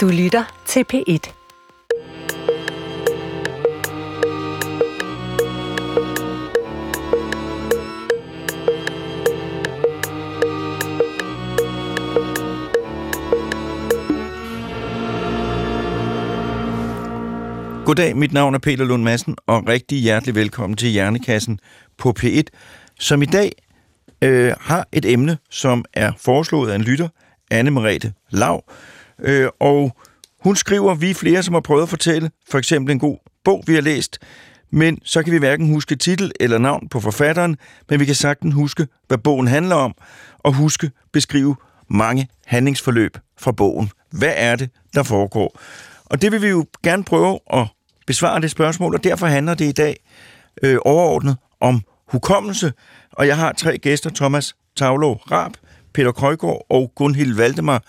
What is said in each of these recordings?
Du lytter til P1. Goddag, mit navn er Peter Lund Madsen, og rigtig hjertelig velkommen til Hjernekassen på P1, som i dag øh, har et emne, som er foreslået af en lytter, Anne Merete Lav. Øh, og hun skriver, vi er flere, som har prøvet at fortælle for eksempel en god bog, vi har læst, men så kan vi hverken huske titel eller navn på forfatteren, men vi kan sagtens huske, hvad bogen handler om, og huske beskrive mange handlingsforløb fra bogen. Hvad er det, der foregår? Og det vil vi jo gerne prøve at besvare det spørgsmål, og derfor handler det i dag øh, overordnet om hukommelse. Og jeg har tre gæster, Thomas Tavlo Rab, Peter Krøjgaard og Gunhild Valdemar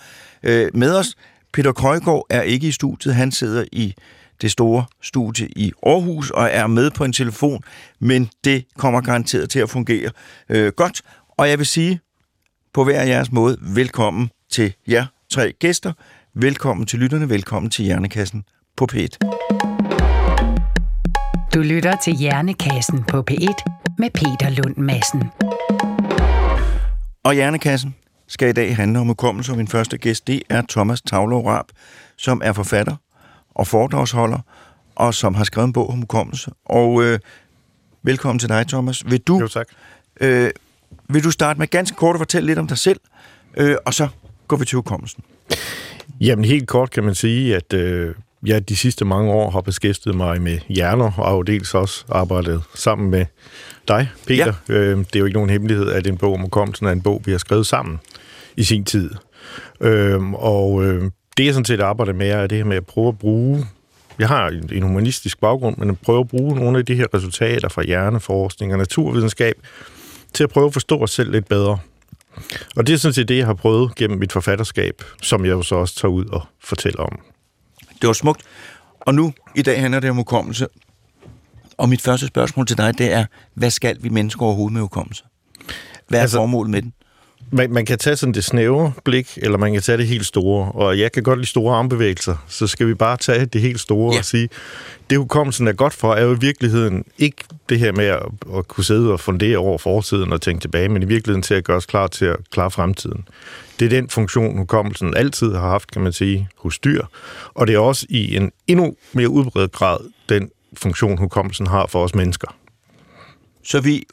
øh, med os. Peter Krøjgaard er ikke i studiet, han sidder i det store studie i Aarhus og er med på en telefon, men det kommer garanteret til at fungere øh, godt. Og jeg vil sige på hver jeres måde, velkommen til jer tre gæster. Velkommen til lytterne, velkommen til Hjernekassen på P1. Du lytter til Hjernekassen på P1 med Peter Lund Madsen. Og Hjernekassen skal i dag handle om hukommelse, og min første gæst, det er Thomas Tavlo Raab, som er forfatter og foredragsholder, og som har skrevet en bog om hukommelse. Og øh, velkommen til dig, Thomas. Vil du, Jo, tak. øh, vil du starte med ganske kort at fortælle lidt om dig selv, øh, og så går vi til hukommelsen. Jamen helt kort kan man sige, at øh, jeg de sidste mange år har beskæftiget mig med hjerner, og har jo dels også arbejdet sammen med dig, Peter. Ja. Øh, det er jo ikke nogen hemmelighed, at en bog om hukommelsen er en bog, vi har skrevet sammen i sin tid. Øh, og øh, det jeg sådan set arbejder med, er det her med at prøve at bruge jeg har en en humanistisk baggrund, men at prøve at bruge nogle af de her resultater fra hjerneforskning og naturvidenskab til at prøve at forstå os selv lidt bedre. Og det er sådan set det, jeg har prøvet gennem mit forfatterskab, som jeg jo så også tager ud og fortæller om. Det var smukt. Og nu, i dag handler det om hukommelse. Og mit første spørgsmål til dig, det er, hvad skal vi mennesker overhovedet med hukommelse? Hvad er altså, formålet med den? Man, man kan tage sådan det snævre blik, eller man kan tage det helt store. Og jeg kan godt lide store armbevægelser, så skal vi bare tage det helt store Ja. og sige, det hukommelsen er godt for, er jo i virkeligheden ikke det her med at, at kunne sidde og fundere over fortiden og tænke tilbage, men i virkeligheden til at gøre os klar til at klare fremtiden. Det er den funktion, hukommelsen altid har haft, kan man sige, hos dyr. Og det er også i en endnu mere udbredt grad den funktion, hukommelsen har for os mennesker. Så vi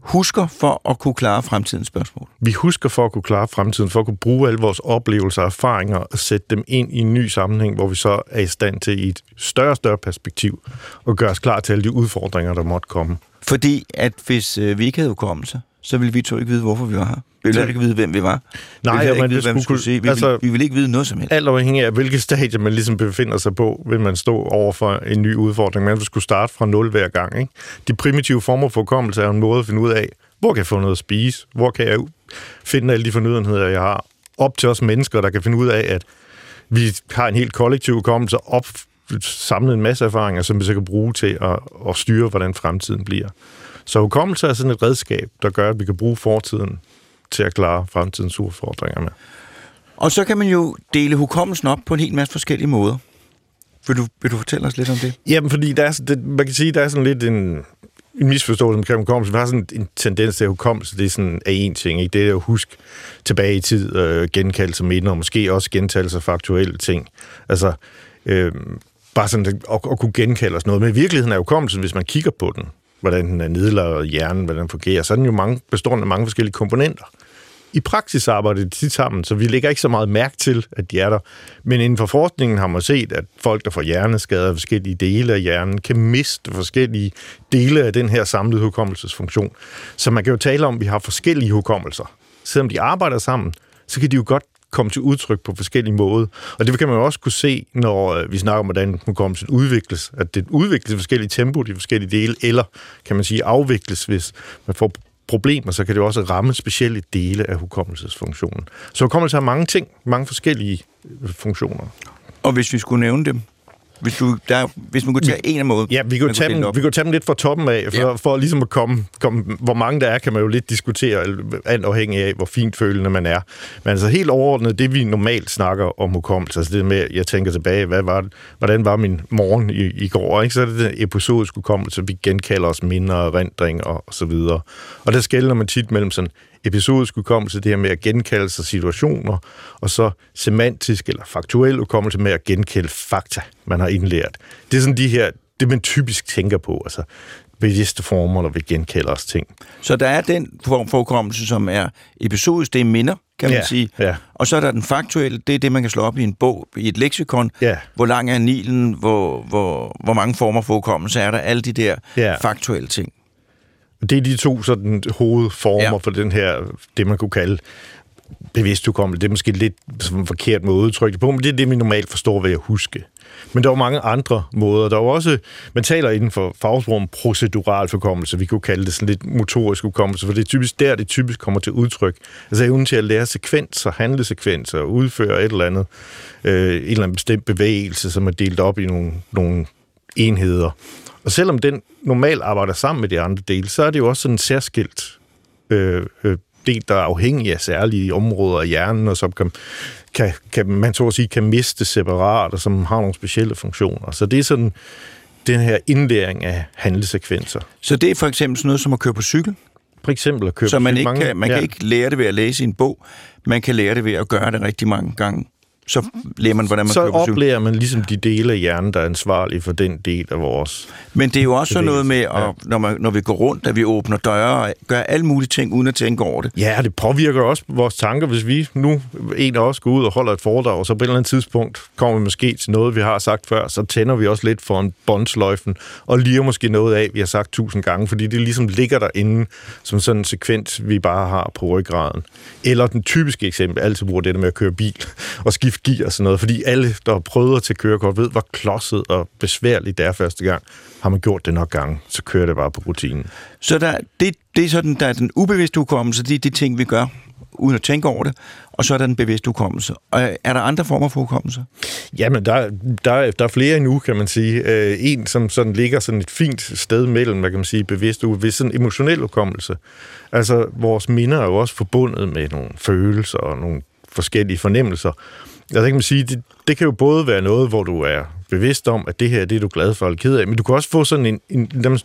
husker for at kunne klare fremtidens spørgsmål. Vi husker for at kunne klare fremtiden, for at kunne bruge alle vores oplevelser og erfaringer og sætte dem ind i en ny sammenhæng, hvor vi så er i stand til i et større og større perspektiv at gøre os klar til alle de udfordringer, der måtte komme. Fordi at hvis øh, vi ikke havde hukommelse, så ville vi to ikke vide, hvorfor vi var her. Vi ville ikke vide, hvem vi var. vi Nej, ville heller ikke vide, vi skulle se. Vi, altså- ville, vi ville ikke vide noget som helst. Alt afhængig af, hvilket stadie man ligesom befinder sig på, vil man stå over for en ny udfordring. Man vil skulle starte fra nul hver gang. Ikke? De primitive former for hukommelse er en måde at finde ud af, hvor kan jeg få noget at spise? Hvor kan jeg finde alle de fornødenheder, jeg har? Op til os mennesker, der kan finde ud af, at vi har en helt kollektiv hukommelse, op, samlet en masse erfaringer, som vi så kan bruge til at, at styre, hvordan fremtiden bliver. Så hukommelse er sådan et redskab, der gør, at vi kan bruge fortiden til at klare fremtidens udfordringer med. Og så kan man jo dele hukommelsen op på en hel masse forskellige måder. Vil du, vil du fortælle os lidt om det? Jamen, fordi der er, det, man kan sige, der er sådan lidt en, en misforståelse omkring hukommelse. Vi har sådan en tendens til, at hukommelse det er sådan er en ting. Ikke? Det er at huske tilbage i tid, øh, genkaldelse minder, og måske også gentagelse af faktuelle ting. Altså, øh, bare sådan at, at, at kunne genkalde os noget. Men i virkeligheden er hukommelsen, hvis man kigger på den, hvordan den er nedlagt hjernen, hvordan den fungerer, så er den jo mange, bestående af mange forskellige komponenter. I praksis arbejder de tit sammen, så vi lægger ikke så meget mærke til, at de er der. Men inden for forskningen har man set, at folk, der får hjerneskader af forskellige dele af hjernen, kan miste forskellige dele af den her samlede hukommelsesfunktion. Så man kan jo tale om, at vi har forskellige hukommelser. Selvom de arbejder sammen, så kan de jo godt komme til udtryk på forskellige måder. Og det kan man jo også kunne se, når øh, vi snakker om, hvordan hukommelsen udvikles. At det udvikles i forskellige tempo, de forskellige dele, eller kan man sige afvikles, hvis man får problemer, så kan det jo også ramme specielle dele af hukommelsesfunktionen. Så hukommelse har mange ting, mange forskellige øh, funktioner. Og hvis vi skulle nævne dem, hvis, du, der, hvis man kunne tage en af måden. Ja, vi jo tage dem, vi jo tage dem lidt fra toppen af, for, ja. for ligesom at komme, komme... Hvor mange der er, kan man jo lidt diskutere, alt afhængig af, hvor fint følende man er. Men altså helt overordnet, det vi normalt snakker om hukommelse, altså det med, jeg tænker tilbage, hvad var, hvordan var min morgen i, i går, ikke? så er det den episodisk hukommelse, vi genkalder os minder og rendring og, og så videre. Og der skælder man tit mellem sådan episodisk hukommelse, det her med at genkalde sig situationer, og så semantisk eller faktuel hukommelse med at genkalde fakta, man har indlært. Det er sådan de her, det man typisk tænker på, altså bevidste former, når vi genkalder os ting. Så der er den form for hukommelse, som er episodisk, det er minder, kan man Ja, sige. ja. Og så er der den faktuelle, det er det, man kan slå op i en bog, i et leksikon. Ja. Hvor lang er Nilen, hvor, hvor, hvor mange former for hukommelse er der, alle de der Ja. faktuelle ting. Det er de to sådan, hovedformer Ja. for den her, det man kunne kalde bevidst hukommelse. Det er måske lidt som en forkert måde at udtrykke det på, men det er det, vi normalt forstår ved at huske. Men der er mange andre måder. Der er også, man taler inden for fagsprog om procedural hukommelse. Vi kunne kalde det sådan lidt motorisk hukommelse, for det er typisk der, det typisk kommer til udtryk. Altså evnen til at lære sekvenser, handlesekvenser, udføre et eller andet, øh, en eller anden bestemt bevægelse, som er delt op i nogle, nogle enheder. Og selvom den normalt arbejder sammen med de andre dele, så er det jo også sådan en særskilt øh, øh, del, der er afhængig af særlige områder af hjernen, og som kan, kan, kan man så at sige kan miste separat, og som har nogle specielle funktioner. Så det er sådan den her indlæring af handlesekvenser. Så det er for eksempel sådan noget som at køre på cykel, For eksempel at købe så man, ikke mange, kan, man ja. kan ikke lære det ved at læse en bog, man kan lære det ved at gøre det rigtig mange gange. Så lærer man, hvordan man så på cykel. oplærer man ligesom de dele af hjernen, der er ansvarlige for den del af vores... Men det er jo også sådan noget med, at, når, man, når vi går rundt, at vi åbner døre og gør alle mulige ting, uden at tænke over det. Ja, det påvirker også vores tanker, hvis vi nu, en af os, går ud og holder et foredrag, og så på et eller andet tidspunkt kommer vi måske til noget, vi har sagt før, så tænder vi også lidt for en båndsløjfen, og liger måske noget af, vi har sagt tusind gange, fordi det ligesom ligger derinde som sådan en sekvens, vi bare har på ryggraden. Eller den typiske eksempel, altid bruger det der med at køre bil og skifte gear og sådan noget, fordi alle, der har prøvet til kørekort, ved, hvor klodset og besværligt det er første gang. Har man gjort det nok gange, så kører det bare på rutinen. Så der, det, det er sådan, der er den ubevidste hukommelse, det er de ting, vi gør, uden at tænke over det, og så er der den bevidste hukommelse. Og er der andre former for hukommelse? Jamen, der, der, der er flere endnu, kan man sige. Øh, en, som sådan ligger sådan et fint sted mellem, hvad kan man sige, bevidst og ubevidst, sådan emotionel hukommelse. Altså, vores minder er jo også forbundet med nogle følelser og nogle forskellige fornemmelser. Altså, kan man sige, det, det kan jo både være noget, hvor du er bevidst om, at det her det er du glad for eller ked af, men du kan også få sådan en, en en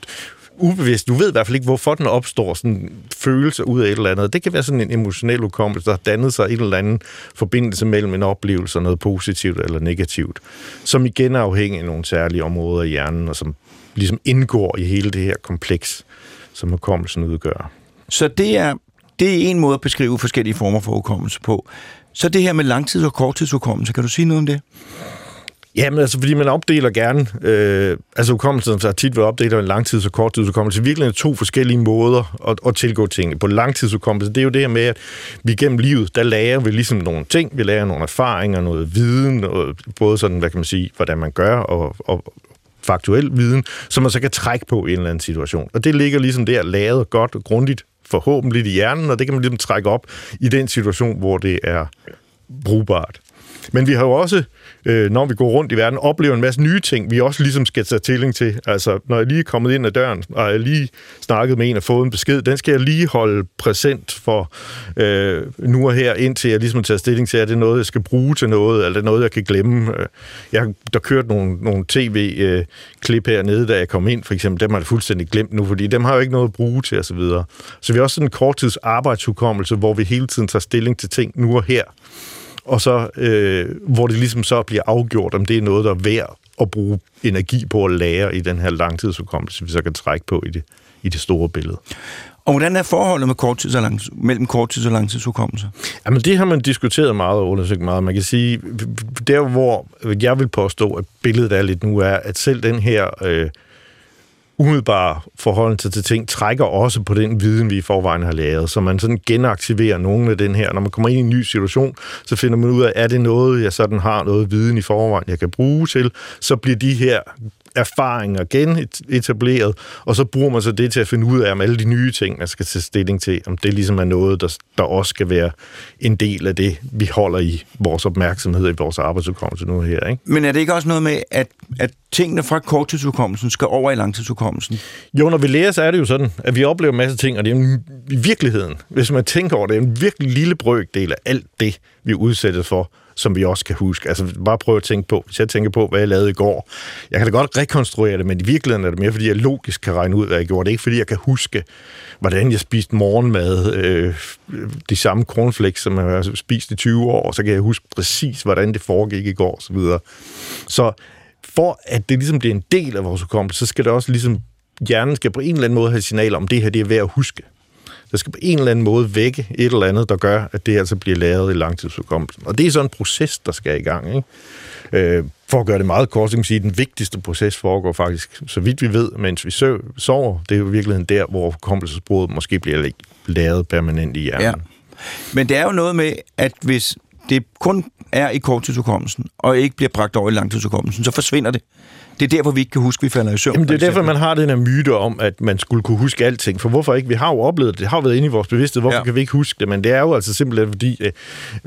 ubevidst, du ved i hvert fald ikke, hvorfor den opstår, sådan en følelse ud af et eller andet. Det kan være sådan en emotionel hukommelse, der har dannet sig en eller anden forbindelse mellem en oplevelse og noget positivt eller negativt, som igen er afhængig af nogle særlige områder i hjernen, og som ligesom indgår i hele det her kompleks, som hukommelsen udgør. Så det er, det er en måde at beskrive forskellige former for hukommelse på. Så det her med langtids- og korttidshukommelse, kan du sige noget om det? Jamen, altså, fordi man opdeler gerne, øh, altså hukommelsen har tit været opdelt af en langtids- og korttidshukommelse. Virkelig er to forskellige måder at, at tilgå tingene. På langtidshukommelse, det er jo det her med, at vi gennem livet, der lærer vi ligesom nogle ting. Vi lærer nogle erfaringer, noget viden, noget, både sådan, hvad kan man sige, hvordan man gør, og, og faktuel viden, som man så kan trække på i en eller anden situation. Og det ligger ligesom der lavet godt og grundigt, forhåbentlig i hjernen, og det kan man ligesom trække op i den situation, hvor det er brugbart. Men vi har jo også, øh, når vi går rundt i verden, oplevet en masse nye ting, vi også ligesom skal tage tilling til. Altså, når jeg lige er kommet ind ad døren, og jeg lige snakket med en og fået en besked, den skal jeg lige holde præsent for øh, nu og her, indtil jeg ligesom tager stilling til, er det noget, jeg skal bruge til noget, eller er det noget, jeg kan glemme. Øh, jeg, der kørte nogle, nogle tv-klip hernede, da jeg kom ind, for eksempel, dem har jeg fuldstændig glemt nu, fordi dem har jeg jo ikke noget at bruge til, osv. Så, videre. så vi har også sådan en korttids arbejdshukommelse, hvor vi hele tiden tager stilling til ting nu og her og så øh, hvor det ligesom så bliver afgjort, om det er noget, der er værd at bruge energi på at lære i den her langtidsudkommelse, vi så kan trække på i det, i det store billede. Og hvordan er forholdet med korttids- og langs- mellem korttids- og langtidshukommelse? Jamen, det har man diskuteret meget og undersøgt meget. Man kan sige, der hvor jeg vil påstå, at billedet er lidt nu, er, at selv den her øh, umiddelbare forholdelse til ting trækker også på den viden, vi i forvejen har lavet. Så man sådan genaktiverer nogle af den her. Når man kommer ind i en ny situation, så finder man ud af, er det noget, jeg sådan har noget viden i forvejen, jeg kan bruge til, så bliver de her erfaringer genetableret, og så bruger man så det til at finde ud af, om alle de nye ting, man skal tage stilling til, om det ligesom er noget, der, der også skal være en del af det, vi holder i vores opmærksomhed i vores arbejdsudkommelse nu her. Ikke? Men er det ikke også noget med, at, at tingene fra korttidsudkommelsen skal over i langtidsudkommelsen? Jo, når vi lærer, så er det jo sådan, at vi oplever en masse ting, og det er en, i virkeligheden, hvis man tænker over det, er en virkelig lille brøkdel af alt det, vi udsættet for, som vi også kan huske. Altså bare prøv at tænke på, hvis jeg tænker på, hvad jeg lavede i går. Jeg kan da godt rekonstruere det, men i virkeligheden er det mere, fordi jeg logisk kan regne ud, hvad jeg gjorde. Det er ikke, fordi jeg kan huske, hvordan jeg spiste morgenmad, øh, de samme cornflakes, som jeg har spist i 20 år, og så kan jeg huske præcis, hvordan det foregik i går, osv. Så, så for at det ligesom bliver en del af vores hukommelse, så skal det også ligesom, hjernen skal på en eller anden måde have signaler om, det her det er værd at huske. Der skal på en eller anden måde vække et eller andet, der gør, at det altså bliver lavet i langtidsudkommelsen. Og det er sådan en proces, der skal i gang. Ikke? Øh, for at gøre det meget kort, så kan man sige, at den vigtigste proces foregår faktisk, så vidt vi ved, mens vi sover. Det er jo i virkeligheden der, hvor hukommelsesbrudet måske bliver lavet permanent i hjernen. Ja. Men det er jo noget med, at hvis det kun er i korttidsudkommelsen, og ikke bliver bragt over i langtidsudkommelsen, så forsvinder det. Det er derfor, vi ikke kan huske, at vi falder i søvn. Jamen, det er derfor, man har den her myte om, at man skulle kunne huske alting. For hvorfor ikke? Vi har jo oplevet det. Det har jo været inde i vores bevidsthed. Hvorfor ja. kan vi ikke huske det? Men det er jo altså simpelthen, fordi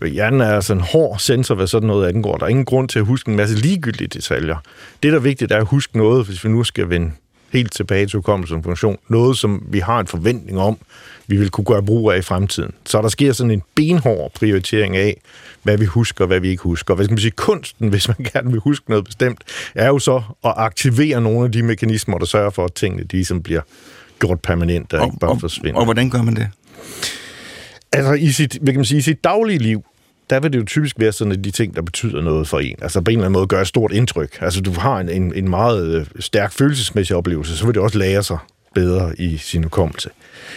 øh, hjernen er altså en hård sensor, hvad sådan noget angår. Der er ingen grund til at huske en masse ligegyldige detaljer. Det, der er vigtigt, er at huske noget, hvis vi nu skal vende helt tilbage til hukommelse som funktion. Noget, som vi har en forventning om, vi vil kunne gøre brug af i fremtiden. Så der sker sådan en benhård prioritering af, hvad vi husker og hvad vi ikke husker. Hvad skal man sige, kunsten, hvis man gerne vil huske noget bestemt, er jo så at aktivere nogle af de mekanismer, der sørger for, at tingene de som bliver gjort permanent og, og ikke bare forsvinder. Og, og hvordan gør man det? Altså i sit, hvad kan man sige, i sit daglige liv, der vil det jo typisk være sådan, at de ting, der betyder noget for en, altså på en eller anden måde gør et stort indtryk. Altså du har en, en, en meget øh, stærk følelsesmæssig oplevelse, så vil det også lære sig bedre i sin hukommelse.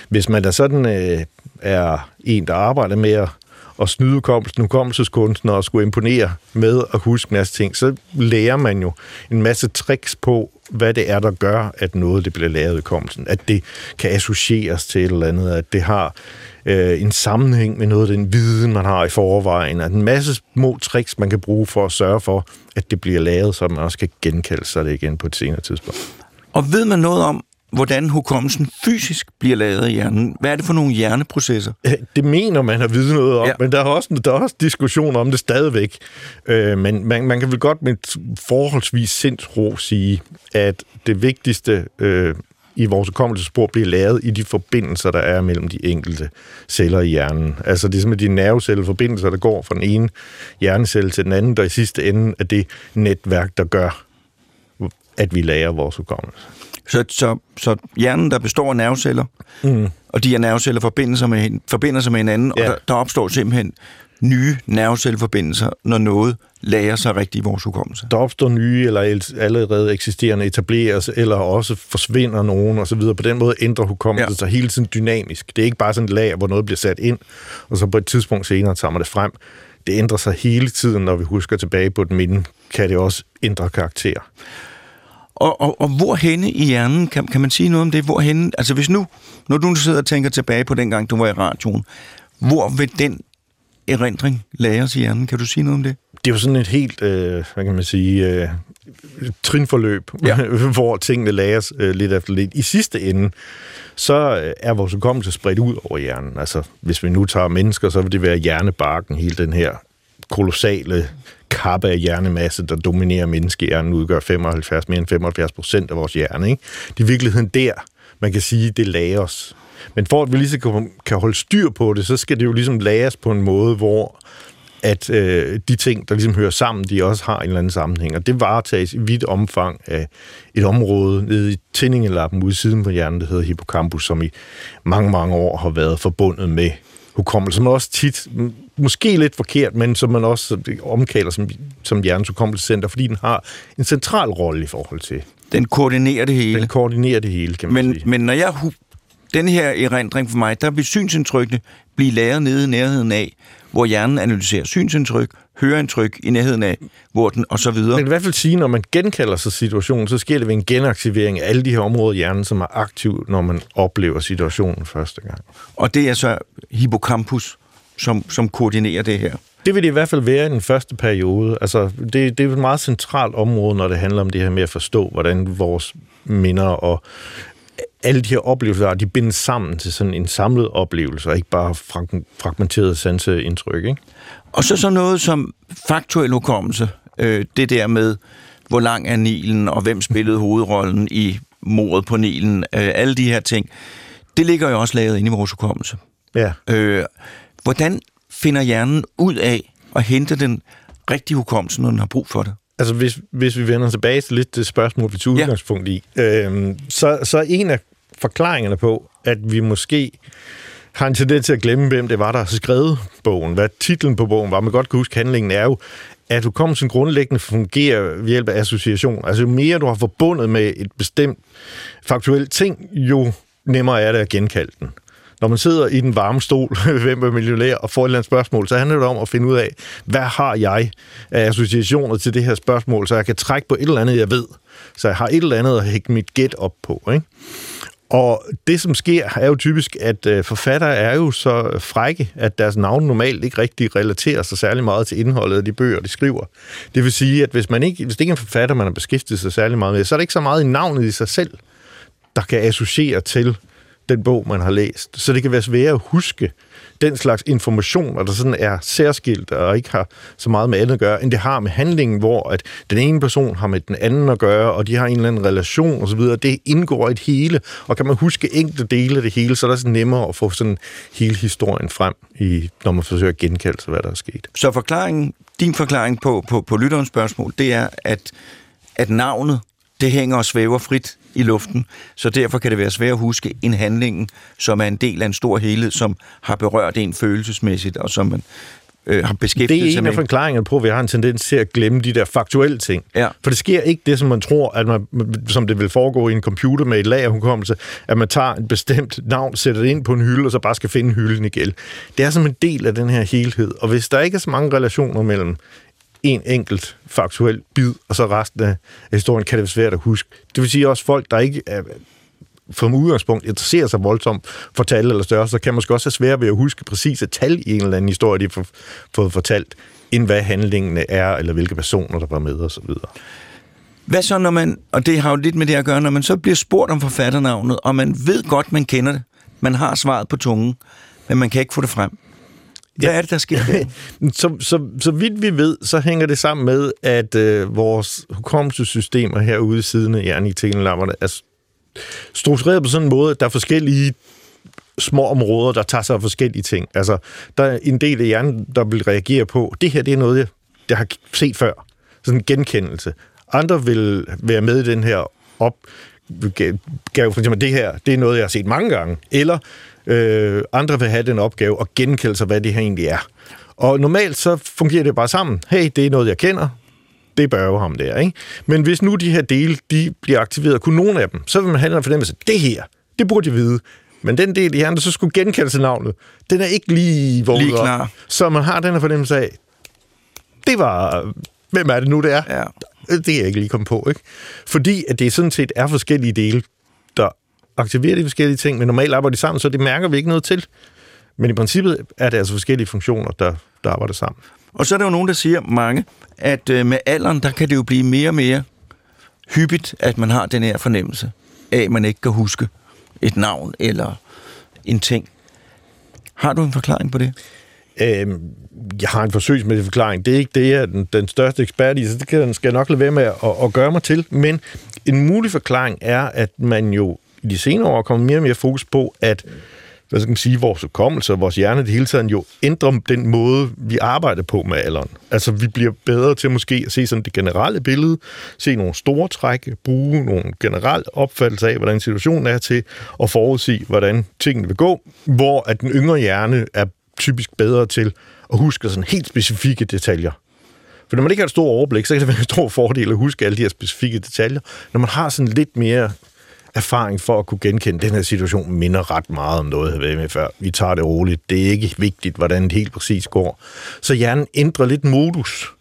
Hvis man da sådan øh, er en, der arbejder med at, at snyde hukommelsen, hukommelseskunsten og skulle imponere med at huske en masse ting, så lærer man jo en masse tricks på, hvad det er, der gør, at noget det bliver lavet i hukommelsen. At det kan associeres til et eller andet, at det har øh, en sammenhæng med noget af den viden, man har i forvejen. At en masse små tricks, man kan bruge for at sørge for, at det bliver lavet, så man også kan genkalde sig det igen på et senere tidspunkt. Og ved man noget om, hvordan hukommelsen fysisk bliver lavet i hjernen. Hvad er det for nogle hjerneprocesser? Det mener man har vide noget om, ja. men der er, også, der er også diskussion om det stadigvæk. Øh, men man, man kan vel godt med forholdsvis sindsro sige, at det vigtigste øh, i vores hukommelsespor bliver lavet i de forbindelser, der er mellem de enkelte celler i hjernen. Altså det er simpelthen de nervecelleforbindelser, der går fra den ene hjernecelle til den anden, der i sidste ende er det netværk, der gør, at vi lærer vores hukommelse. Så, så, så hjernen, der består af nerveceller, mm. og de her nerveceller forbinder sig med, forbinder sig med hinanden, ja. og der, der opstår simpelthen nye nervecelleforbindelser, når noget lærer sig rigtigt i vores hukommelse. Der opstår nye eller allerede eksisterende etableres, eller også forsvinder nogen og så videre. På den måde ændrer hukommelsen ja. sig hele tiden dynamisk. Det er ikke bare sådan et lag, hvor noget bliver sat ind, og så på et tidspunkt senere tager man det frem. Det ændrer sig hele tiden, når vi husker tilbage på et minde, kan det også ændre karakter. Og, og, og hvor henne i hjernen, kan, kan man sige noget om det? Hvor henne, altså hvis nu, når du sidder og tænker tilbage på den gang, du var i radioen, hvor vil den erindring læres i hjernen? Kan du sige noget om det? Det er jo sådan et helt, øh, hvad kan man sige, øh, trinforløb, ja. hvor tingene læres øh, lidt efter lidt. I sidste ende, så øh, er vores hukommelse spredt ud over hjernen. Altså, hvis vi nu tager mennesker, så vil det være hjernebarken, hele den her kolossale kappe af hjernemasse, der dominerer menneskehjernen, udgør 75, mere end 75 procent af vores hjerne. Ikke? Det er i virkeligheden der, man kan sige, det lager os. Men for at vi lige kan holde styr på det, så skal det jo ligesom lagres på en måde, hvor at øh, de ting, der ligesom hører sammen, de også har en eller anden sammenhæng. Og det varetages i vidt omfang af et område nede i tændingelappen ude siden på hjernen, der hedder hippocampus, som i mange, mange år har været forbundet med hukommelse, som også tit, måske lidt forkert, men som man også omkalder som, som hjernens hukommelsescenter, fordi den har en central rolle i forhold til. Den koordinerer det hele. Den koordinerer det hele, kan man men, sige. Men når jeg den her erindring for mig, der vil synsindtrykkene blive lavet nede i nærheden af, hvor hjernen analyserer synsindtryk, høreindtryk i nærheden af, hvor den, og så videre. Men i hvert fald sige, når man genkalder sig situationen, så sker det ved en genaktivering af alle de her områder i hjernen, som er aktiv, når man oplever situationen første gang. Og det er så hippocampus, som, som koordinerer det her. Det vil det i hvert fald være i den første periode. Altså, det, det er et meget centralt område, når det handler om det her med at forstå, hvordan vores minder og alle de her oplevelser, de bindes sammen til sådan en samlet oplevelse, og ikke bare fragmenteret sanseindtryk. Ikke? Og så så noget som faktuel hukommelse. Øh, det der med, hvor lang er Nilen, og hvem spillede hovedrollen i mordet på Nilen. Øh, alle de her ting. Det ligger jo også lavet ind i vores hukommelse. Ja. Øh, hvordan finder hjernen ud af at hente den rigtige hukommelse, når den har brug for det? Altså, hvis, hvis vi vender tilbage til lidt det spørgsmål, vi tog ja. udgangspunkt i, øh, så, så en af forklaringerne på, at vi måske har en tendens til at glemme, hvem det var, der har skrevet bogen, hvad titlen på bogen var. Man godt kan huske handlingen, er jo, at hukommelsen grundlæggende fungerer ved hjælp af association. Altså, jo mere du har forbundet med et bestemt faktuelt ting, jo nemmere er det at genkalde den når man sidder i den varme stol, hvem er millionær, og får et eller andet spørgsmål, så handler det om at finde ud af, hvad har jeg af associationer til det her spørgsmål, så jeg kan trække på et eller andet, jeg ved. Så jeg har et eller andet at hække mit gæt op på. Ikke? Og det, som sker, er jo typisk, at øh, forfattere er jo så frække, at deres navn normalt ikke rigtig relaterer sig særlig meget til indholdet af de bøger, de skriver. Det vil sige, at hvis, man ikke, hvis det ikke er en forfatter, man har beskæftiget sig særlig meget med, så er det ikke så meget i navnet i sig selv, der kan associere til den bog, man har læst. Så det kan være svært at huske den slags information, der sådan er særskilt og ikke har så meget med andet at gøre, end det har med handlingen, hvor at den ene person har med den anden at gøre, og de har en eller anden relation osv. Det indgår i et hele, og kan man huske enkelte dele af det hele, så er det sådan nemmere at få sådan hele historien frem, i, når man forsøger at genkalde sig, hvad der er sket. Så forklaringen, din forklaring på, på, på lytterens spørgsmål, det er, at, at navnet, det hænger og svæver frit i luften, så derfor kan det være svært at huske en handling, som er en del af en stor helhed, som har berørt en følelsesmæssigt, og som man øh, har beskæftiget sig med. Det er en af forklaringerne på, at vi har en tendens til at glemme de der faktuelle ting. Ja. For det sker ikke det, som man tror, at man, som det vil foregå i en computer med et lagerhukommelse, at man tager et bestemt navn, sætter det ind på en hylde, og så bare skal finde hylden igen. Det er som en del af den her helhed. Og hvis der ikke er så mange relationer mellem en enkelt faktuel bid, og så resten af historien kan det være svært at huske. Det vil sige også folk, der ikke er, som udgangspunkt interesserer sig voldsomt for tal eller størrelse, så kan måske også have svært ved at huske præcise tal i en eller anden historie, de har fået fortalt, end hvad handlingene er, eller hvilke personer, der var med osv. Hvad så, når man, og det har jo lidt med det at gøre, når man så bliver spurgt om forfatternavnet, og man ved godt, man kender det, man har svaret på tungen, men man kan ikke få det frem. Hvad er det, der sker? så, så, så vidt vi ved, så hænger det sammen med, at øh, vores hukommelsessystemer herude i siden af hjernetegenlammerne er struktureret på sådan en måde, at der er forskellige små områder, der tager sig af forskellige ting. Altså, der er en del af hjernen, der vil reagere på, det her det er noget, jeg, jeg har set før. Sådan en genkendelse. Andre vil være med i den her op, gav for eksempel, det her, det er noget, jeg har set mange gange. Eller Øh, andre vil have den opgave at genkende sig, hvad det her egentlig er. Og normalt så fungerer det bare sammen. Hey, det er noget, jeg kender. Det bør jo ham der, ikke? Men hvis nu de her dele, de bliver aktiveret, kun nogle af dem, så vil man have en fornemmelse, det her, det burde jeg vide. Men den del i hjernen, der så skulle genkende til navnet, den er ikke lige vågnet lige klar. Op. Så man har den her fornemmelse af, det var, hvem er det nu, det er? Ja. Det er jeg ikke lige kommet på, ikke? Fordi at det sådan set er forskellige dele, der aktiverer de forskellige ting, men normalt arbejder de sammen, så det mærker vi ikke noget til. Men i princippet er det altså forskellige funktioner, der, der arbejder sammen. Og så er der jo nogen, der siger, mange, at øh, med alderen, der kan det jo blive mere og mere hyppigt, at man har den her fornemmelse af, at man ikke kan huske et navn eller en ting. Har du en forklaring på det? Øhm, jeg har en forsøgsmæssig forklaring. Det er ikke det, jeg er den, den største ekspert i, så det kan, skal jeg nok lade være med at, at gøre mig til. Men en mulig forklaring er, at man jo i de senere år kommer mere og mere fokus på, at hvad skal man sige, vores hukommelse og vores hjerne det hele tiden jo ændrer den måde, vi arbejder på med alderen. Altså, vi bliver bedre til måske at se sådan det generelle billede, se nogle store træk, bruge nogle generelle opfattelser af, hvordan situationen er til, at forudse, hvordan tingene vil gå, hvor at den yngre hjerne er typisk bedre til at huske sådan helt specifikke detaljer. For når man ikke har et stort overblik, så kan det være en stor fordel at huske alle de her specifikke detaljer. Når man har sådan lidt mere erfaring for at kunne genkende, den her situation minder ret meget om noget, jeg har været med før. Vi tager det roligt. Det er ikke vigtigt, hvordan det helt præcis går. Så hjernen ændrer lidt modus.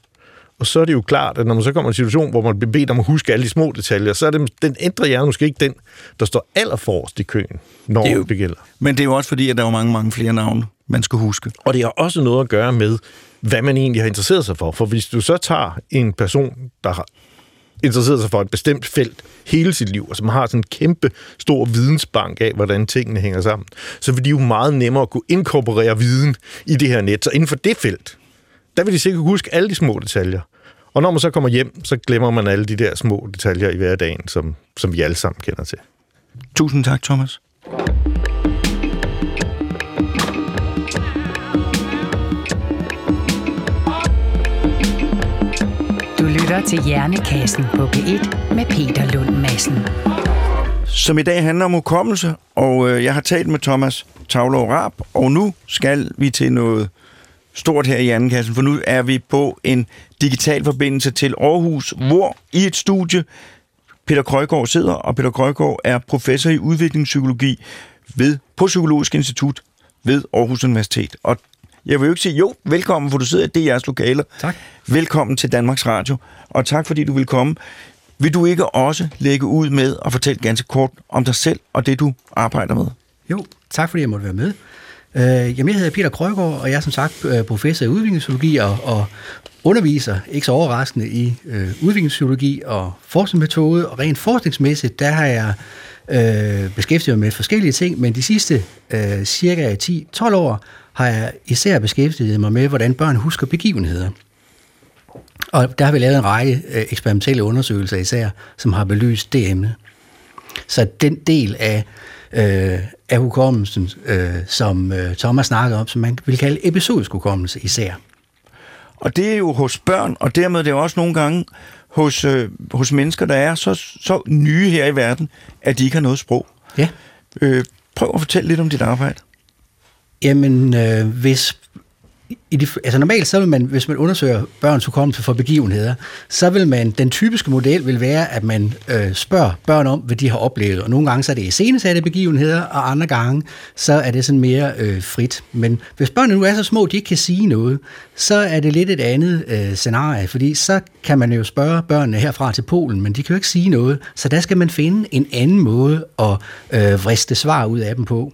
Og så er det jo klart, at når man så kommer i en situation, hvor man bliver bedt om at huske alle de små detaljer, så er det, den ændrer hjernen måske ikke den, der står allerforrest i køen, når det, jo, det gælder. Men det er jo også fordi, at der er mange, mange flere navne man skal huske. Og det har også noget at gøre med, hvad man egentlig har interesseret sig for. For hvis du så tager en person, der har interesseret sig for et bestemt felt hele sit liv, og som har sådan en kæmpe stor vidensbank af, hvordan tingene hænger sammen, så vil de jo meget nemmere kunne inkorporere viden i det her net. Så inden for det felt, der vil de sikkert huske alle de små detaljer. Og når man så kommer hjem, så glemmer man alle de der små detaljer i hverdagen, som, som vi alle sammen kender til. Tusind tak, Thomas. Lytter til Hjernekassen på P1 med Peter Lund Madsen. Som i dag handler om hukommelse, og øh, jeg har talt med Thomas Tavlov Rap, og nu skal vi til noget stort her i Hjernekassen, for nu er vi på en digital forbindelse til Aarhus, hvor i et studie Peter Krøjgaard sidder, og Peter Krøjgaard er professor i udviklingspsykologi ved, på Psykologisk Institut ved Aarhus Universitet. Og jeg vil jo ikke sige, jo, velkommen, for du sidder i DR's lokaler. Tak. Velkommen til Danmarks Radio, og tak fordi du vil komme. Vil du ikke også lægge ud med at fortælle ganske kort om dig selv og det, du arbejder med? Jo, tak fordi jeg måtte være med. Øh, jamen, jeg hedder Peter Krøgaard, og jeg er som sagt øh, professor i udviklingspsykologi og, og underviser, ikke så overraskende, i øh, udviklingspsykologi og forskningsmetode. Og rent forskningsmæssigt, der har jeg øh, beskæftiget mig med forskellige ting, men de sidste øh, cirka 10-12 år har jeg især beskæftiget mig med, hvordan børn husker begivenheder. Og der har vi lavet en række øh, eksperimentelle undersøgelser især, som har belyst det emne. Så den del af, øh, af hukommelsen, øh, som øh, Thomas snakkede om, som man vil kalde episodisk hukommelse især. Og det er jo hos børn, og dermed er det også nogle gange hos, øh, hos mennesker, der er så, så nye her i verden, at de ikke har noget sprog. Ja. Øh, prøv at fortælle lidt om dit arbejde. Jamen, øh, hvis i de, altså normalt, så vil man, hvis man undersøger børns hukommelse for begivenheder, så vil man, den typiske model vil være, at man øh, spørger børn om, hvad de har oplevet. Og nogle gange så er det iscenesatte begivenheder, og andre gange så er det sådan mere øh, frit. Men hvis børnene nu er så små, de ikke kan sige noget, så er det lidt et andet øh, scenarie, fordi så kan man jo spørge børnene herfra til Polen, men de kan jo ikke sige noget, så der skal man finde en anden måde at øh, vriste svar ud af dem på.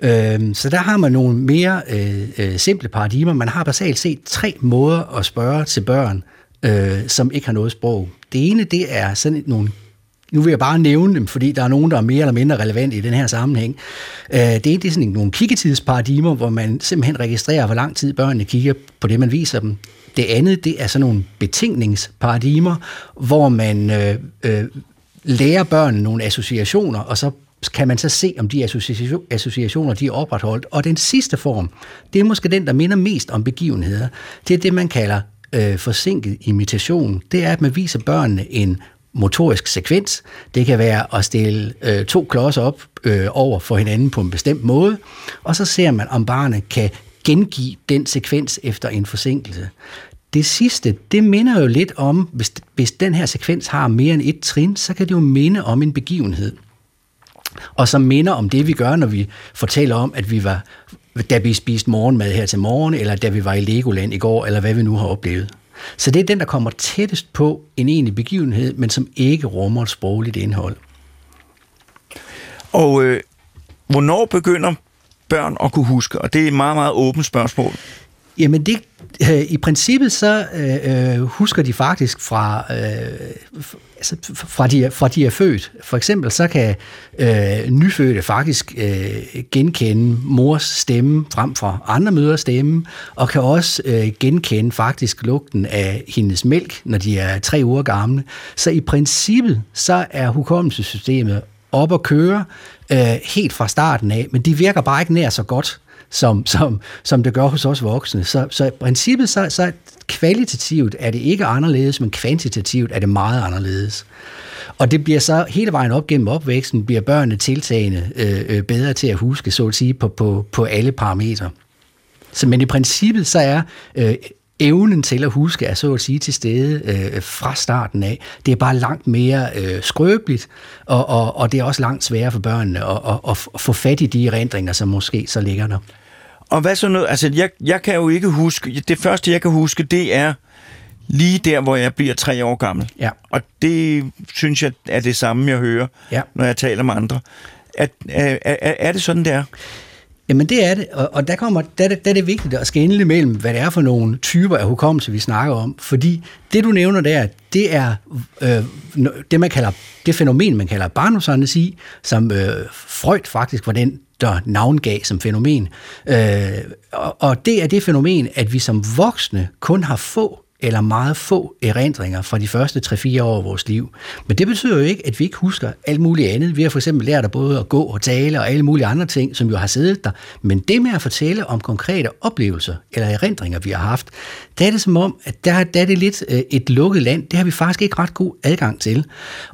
Øh, så der har man nogle mere øh, øh, simple paradigmer. Man har basalt set tre måder at spørge til børn, øh, som ikke har noget sprog. Det ene, det er sådan nogle nu vil jeg bare nævne dem, fordi der er nogen, der er mere eller mindre relevante i den her sammenhæng. Øh, det er, det er sådan nogle kiggetidsparadigmer, hvor man simpelthen registrerer, hvor lang tid børnene kigger på det, man viser dem. Det andet, det er sådan nogle betingningsparadigmer, hvor man øh, øh, lærer børnene nogle associationer, og så kan man så se, om de associationer de er opretholdt. Og den sidste form, det er måske den, der minder mest om begivenheder. Det er det, man kalder øh, forsinket imitation. Det er, at man viser børnene en motorisk sekvens. Det kan være at stille øh, to klodser op øh, over for hinanden på en bestemt måde, og så ser man, om barnet kan gengive den sekvens efter en forsinkelse. Det sidste, det minder jo lidt om, hvis, hvis den her sekvens har mere end et trin, så kan det jo minde om en begivenhed og som minder om det, vi gør, når vi fortæller om, at vi var, da vi spiste morgenmad her til morgen, eller da vi var i Legoland i går, eller hvad vi nu har oplevet. Så det er den, der kommer tættest på en egentlig begivenhed, men som ikke rummer et sprogligt indhold. Og øh, hvornår begynder børn at kunne huske? Og det er et meget, meget åbent spørgsmål. Jamen det, øh, i princippet så øh, øh husker de faktisk fra, øh, altså fra, de, fra de er født. For eksempel så kan øh, nyfødte faktisk øh, genkende mors stemme frem for andre mødres stemme, og kan også øh, genkende faktisk lugten af hendes mælk, når de er tre uger gamle. Så i princippet så er hukommelsessystemet op at køre øh, helt fra starten af, men de virker bare ikke nær så godt som, som, som det gør hos os voksne. Så, så i princippet, så, så kvalitativt er det ikke anderledes, men kvantitativt er det meget anderledes. Og det bliver så hele vejen op gennem opvæksten, bliver børnene tiltagende øh, øh bedre til at huske, så at sige, på, på, på alle parametre. Så, men i princippet, så er øh, evnen til at huske er så at sige til stede øh, fra starten af. Det er bare langt mere øh, skrøbeligt, og, og, og det er også langt sværere for børnene at, at, at, at få fat i de erindringer, som måske så ligger der. Og hvad så noget? Altså, jeg, jeg kan jo ikke huske... Det første, jeg kan huske, det er lige der, hvor jeg bliver tre år gammel. Ja. Og det synes jeg er det samme, jeg hører, ja. når jeg taler med andre. Er, er, er, er det sådan, det er? Jamen det er det, og, og der, kommer, der, der er det vigtigt at skænde mellem, hvad det er for nogle typer af hukommelse, vi snakker om. Fordi det, du nævner der, det er øh, det, man kalder, det fænomen, man kalder barndomsandesi, som øh, Freud faktisk var den, der navngav som fænomen. Øh, og, og det er det fænomen, at vi som voksne kun har få eller meget få erindringer fra de første 3-4 år af vores liv. Men det betyder jo ikke, at vi ikke husker alt muligt andet. Vi har for eksempel lært at både at gå og tale og alle mulige andre ting, som jo har siddet der. Men det med at fortælle om konkrete oplevelser eller erindringer, vi har haft, der er det som om, at der, der er det lidt øh, et lukket land. Det har vi faktisk ikke ret god adgang til.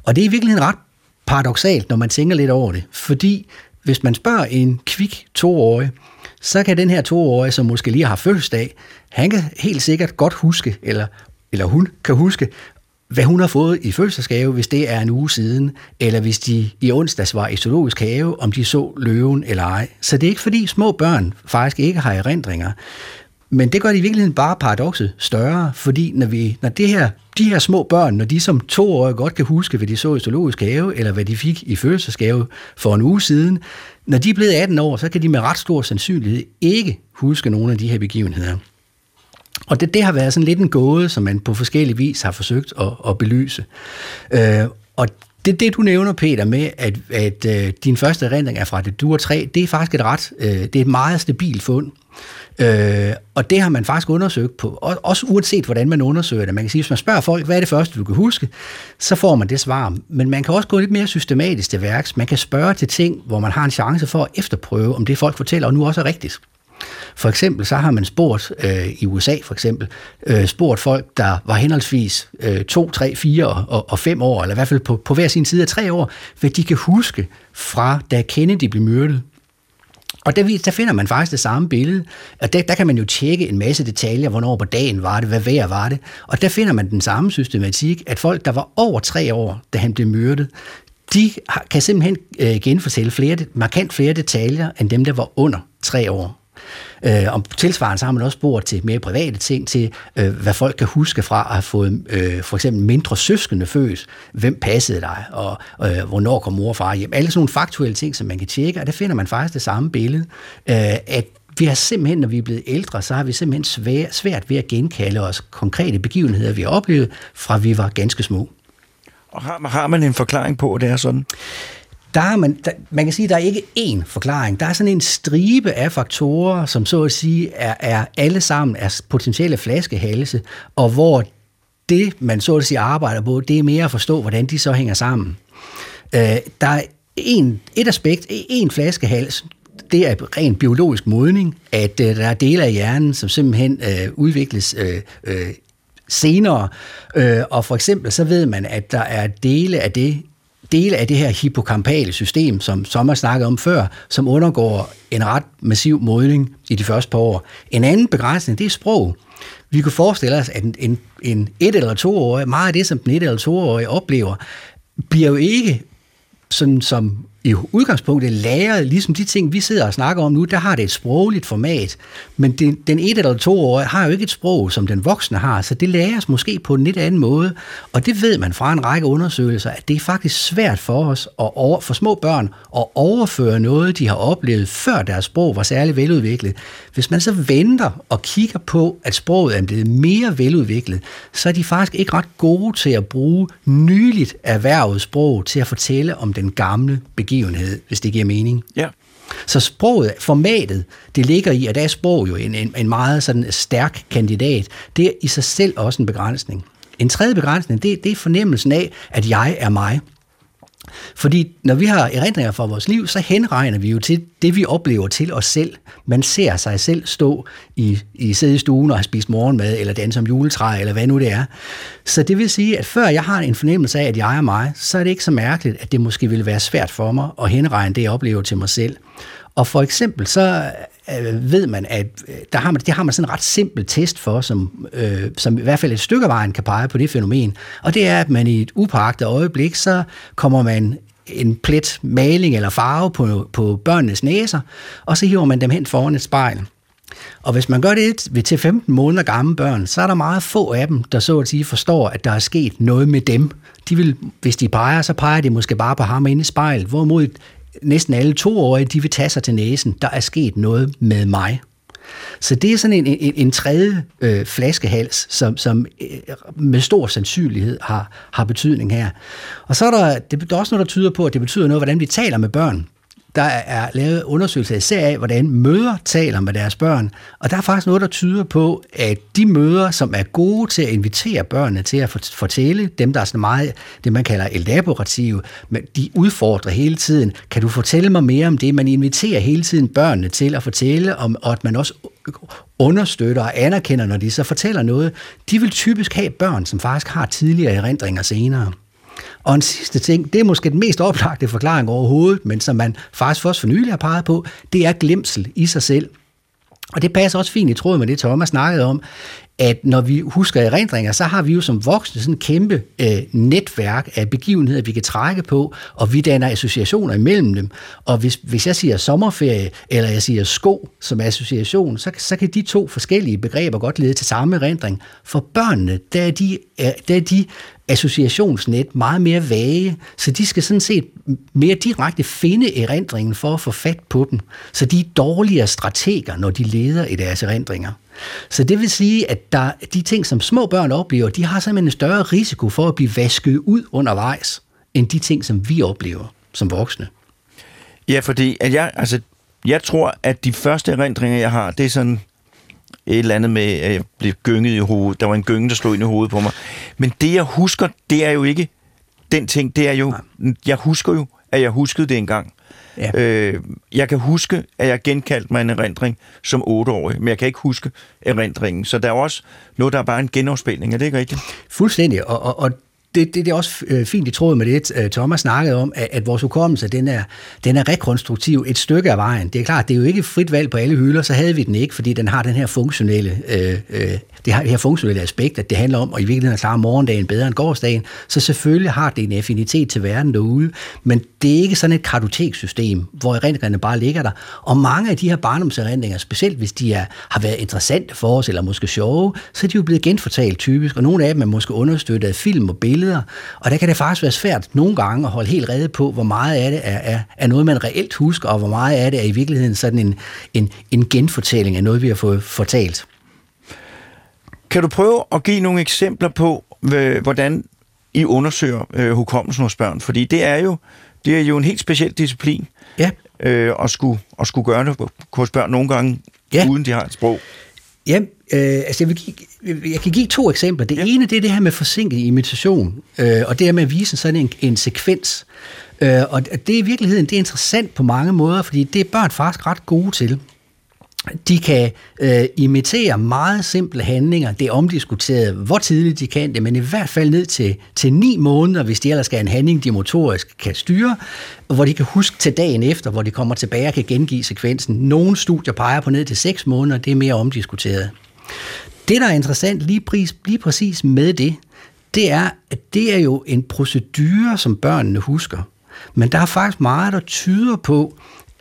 Og det er i virkeligheden ret paradoxalt, når man tænker lidt over det. Fordi hvis man spørger en kvik toårig, så kan den her toårige, som måske lige har fødselsdag, han kan helt sikkert godt huske, eller, eller hun kan huske, hvad hun har fået i fødselsdagsgave, hvis det er en uge siden, eller hvis de i onsdags var i zoologisk have, om de så løven eller ej. Så det er ikke fordi små børn faktisk ikke har erindringer. Men det gør det i virkeligheden bare paradokset større, fordi når, vi, når det her, de her små børn, når de som toårige godt kan huske, hvad de så i zoologisk have, eller hvad de fik i fødselsdagsgave for en uge siden, når de er blevet 18 år, så kan de med ret stor sandsynlighed ikke huske nogle af de her begivenheder. Og det, det har været sådan lidt en gåde, som man på forskellige vis har forsøgt at, at belyse. Øh, og det, det, du nævner, Peter, med, at, at øh, din første erindring er fra det du er tre, det er faktisk et ret, øh, det er et meget stabilt fund. Øh, og det har man faktisk undersøgt på, også uanset hvordan man undersøger det. Man kan sige, hvis man spørger folk, hvad er det første, du kan huske, så får man det svar. Men man kan også gå lidt mere systematisk til værks. Man kan spørge til ting, hvor man har en chance for at efterprøve, om det folk fortæller, og nu også er rigtigt. For eksempel så har man spurgt øh, i USA for eksempel, øh, spurgt folk, der var henholdsvis øh, 2, 3, 4 og, og 5 år, eller i hvert fald på, på hver sin side af 3 år, hvad de kan huske fra da Kennedy blev myrdet. Og der, der finder man faktisk det samme billede, og der, der kan man jo tjekke en masse detaljer, hvornår på dagen var det, hvad vejr var det, og der finder man den samme systematik, at folk, der var over tre år, da han blev myrdet, de kan simpelthen øh, genfortælle flere, markant flere detaljer, end dem, der var under tre år. Øh, og tilsvarende så har man også spurgt til mere private ting, til øh, hvad folk kan huske fra at have fået øh, for eksempel mindre søskende født. Hvem passede dig, og øh, hvornår kom mor og far hjem. Alle sådan nogle faktuelle ting, som man kan tjekke, og der finder man faktisk det samme billede, øh, at vi har simpelthen, når vi er blevet ældre, så har vi simpelthen svært, svært ved at genkalde os konkrete begivenheder, vi har oplevet, fra vi var ganske små. Og har, har man en forklaring på, at det er sådan? Der er man, der, man kan sige, at der er ikke én forklaring. Der er sådan en stribe af faktorer, som så at sige er, er alle sammen er potentielle flaskehalse, og hvor det, man så at sige arbejder på, det er mere at forstå, hvordan de så hænger sammen. Øh, der er en, et aspekt, en flaskehals, det er rent biologisk modning, at øh, der er dele af hjernen, som simpelthen øh, udvikles øh, øh, senere. Øh, og for eksempel så ved man, at der er dele af det dele af det her hippocampale system, som Sommer snakkede om før, som undergår en ret massiv modning i de første par år. En anden begrænsning, det er sprog. Vi kunne forestille os, at en, en, en et- eller toårig, meget af det, som den et- eller toårige oplever, bliver jo ikke sådan som i udgangspunktet lærer, ligesom de ting, vi sidder og snakker om nu, der har det et sprogligt format. Men den, den et eller to år har jo ikke et sprog, som den voksne har, så det læres måske på en lidt anden måde. Og det ved man fra en række undersøgelser, at det er faktisk svært for os, at over, for små børn, at overføre noget, de har oplevet, før deres sprog var særlig veludviklet. Hvis man så venter og kigger på, at sproget er blevet mere veludviklet, så er de faktisk ikke ret gode til at bruge nyligt erhvervet sprog til at fortælle om den gamle begivenhed, hvis det giver mening. Ja. Så sproget, formatet, det ligger i, at der er sprog jo en, en, en meget sådan stærk kandidat. Det er i sig selv også en begrænsning. En tredje begrænsning, det, det er fornemmelsen af, at jeg er mig. Fordi når vi har erindringer fra vores liv, så henregner vi jo til det, vi oplever til os selv. Man ser sig selv stå i, i sidde i stuen og have spist morgenmad, eller danse om juletræ, eller hvad nu det er. Så det vil sige, at før jeg har en fornemmelse af, at jeg er mig, så er det ikke så mærkeligt, at det måske ville være svært for mig at henregne det, jeg oplever til mig selv. Og for eksempel så øh, ved man, at øh, der har man, det har man sådan en ret simpel test for, som, øh, som i hvert fald et stykke af vejen kan pege på det fænomen. Og det er, at man i et upagtet øjeblik, så kommer man en plet maling eller farve på, på børnenes næser, og så hiver man dem hen foran et spejl. Og hvis man gør det ved til 15 måneder gamle børn, så er der meget få af dem, der så at sige forstår, at der er sket noget med dem. De vil, hvis de peger, så peger de måske bare på ham inde i spejlet, hvorimod næsten alle toårige, de vil tage sig til næsen, der er sket noget med mig. Så det er sådan en, en, en tredje øh, flaskehals, som, som øh, med stor sandsynlighed har, har betydning her. Og så er der, det er også noget, der tyder på, at det betyder noget, hvordan vi taler med børn der er lavet undersøgelser især af, hvordan møder taler med deres børn. Og der er faktisk noget, der tyder på, at de møder, som er gode til at invitere børnene til at fortælle, dem der er sådan meget, det man kalder elaborative, men de udfordrer hele tiden. Kan du fortælle mig mere om det? Man inviterer hele tiden børnene til at fortælle, om, og at man også understøtter og anerkender, når de så fortæller noget. De vil typisk have børn, som faktisk har tidligere erindringer senere. Og en sidste ting, det er måske den mest oplagte forklaring overhovedet, men som man faktisk først for nylig har peget på, det er glemsel i sig selv. Og det passer også fint i tråd med det, Thomas snakkede om, at når vi husker erindringer, så har vi jo som voksne sådan et kæmpe øh, netværk af begivenheder, vi kan trække på, og vi danner associationer imellem dem. Og hvis, hvis jeg siger sommerferie, eller jeg siger sko som association, så, så kan de to forskellige begreber godt lede til samme erindring. For børnene, der er de, der er de associationsnet meget mere vage, så de skal sådan set mere direkte finde erindringen for at få fat på dem. Så de er dårligere strateger, når de leder i deres erindringer. Så det vil sige, at der, de ting, som små børn oplever, de har simpelthen en større risiko for at blive vasket ud undervejs, end de ting, som vi oplever som voksne. Ja, fordi at jeg, altså, jeg tror, at de første erindringer, jeg har, det er sådan et eller andet med, at jeg blev gynget i hovedet. Der var en gynge, der slog ind i hovedet på mig. Men det, jeg husker, det er jo ikke den ting. Det er jo, Nej. jeg husker jo, at jeg huskede det engang. Ja. Øh, jeg kan huske, at jeg genkaldte mig en erindring som otteårig, men jeg kan ikke huske erindringen. Så der er også noget, der er bare en genafspilning. Er det ikke rigtigt? Fuldstændig. Og, og, og det, det, det er også øh, fint i tråd med det, øh, Thomas snakkede om, at, at vores hukommelse, den er, den er rekonstruktiv et stykke af vejen. Det er klart, det er jo ikke frit valg på alle hylder, så havde vi den ikke, fordi den har den her funktionelle øh, øh, det har det her funktionelle aspekt, at det handler om at i virkeligheden at klare morgendagen bedre end gårdsdagen, så selvfølgelig har det en affinitet til verden derude, men det er ikke sådan et kartoteksystem, hvor erindringerne bare ligger der. Og mange af de her barndomserindringer, specielt hvis de er, har været interessante for os, eller måske sjove, så er de jo blevet genfortalt typisk, og nogle af dem er måske understøttet af film og billeder, og der kan det faktisk være svært nogle gange at holde helt rede på, hvor meget af det er, er, er noget, man reelt husker, og hvor meget af det er i virkeligheden sådan en, en, en genfortælling af noget, vi har fået fortalt. Kan du prøve at give nogle eksempler på, hvordan I undersøger øh, hukommelsen hos børn? Fordi det er jo, det er jo en helt speciel disciplin ja. øh, at, skulle, at skulle gøre det hos børn nogle gange, ja. uden de har et sprog. Ja, øh, altså jeg, vil give, jeg kan give to eksempler. Det ja. ene, det er det her med forsinket imitation, øh, og det er med at vise sådan en, en sekvens. Øh, og det er i virkeligheden, det er interessant på mange måder, fordi det er børn faktisk ret gode til de kan øh, imitere meget simple handlinger. Det er omdiskuteret, hvor tidligt de kan det, men i hvert fald ned til, til ni måneder, hvis de ellers skal have en handling, de motorisk kan styre, hvor de kan huske til dagen efter, hvor de kommer tilbage og kan gengive sekvensen. Nogle studier peger på ned til seks måneder, det er mere omdiskuteret. Det, der er interessant lige, pris, lige præcis med det, det er, at det er jo en procedure, som børnene husker. Men der er faktisk meget, der tyder på,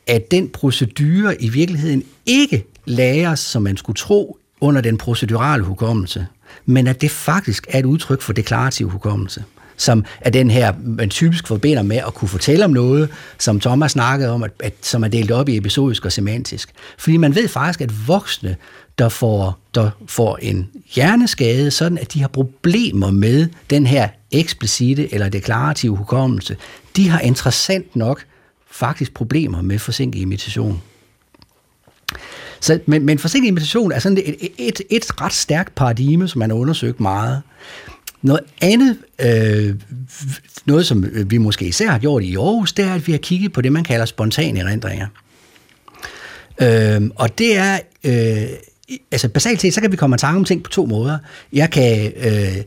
at den procedure i virkeligheden ikke læres, som man skulle tro, under den procedurale hukommelse, men at det faktisk er et udtryk for deklarativ hukommelse som er den her, man typisk forbinder med at kunne fortælle om noget, som Thomas snakkede om, at, at, som er delt op i episodisk og semantisk. Fordi man ved faktisk, at voksne, der får, der får en hjerneskade, sådan at de har problemer med den her eksplicite eller deklarative hukommelse, de har interessant nok faktisk problemer med forsinket imitation. Så, men, men forsinket imitation er sådan et, et, et ret stærkt paradigme, som man har undersøgt meget. Noget andet, øh, noget som vi måske især har gjort i Aarhus, det er, at vi har kigget på det, man kalder spontane erindringer. Øh, og det er, øh, altså basalt set, så kan vi komme i tanke om ting på to måder. Jeg kan, øh,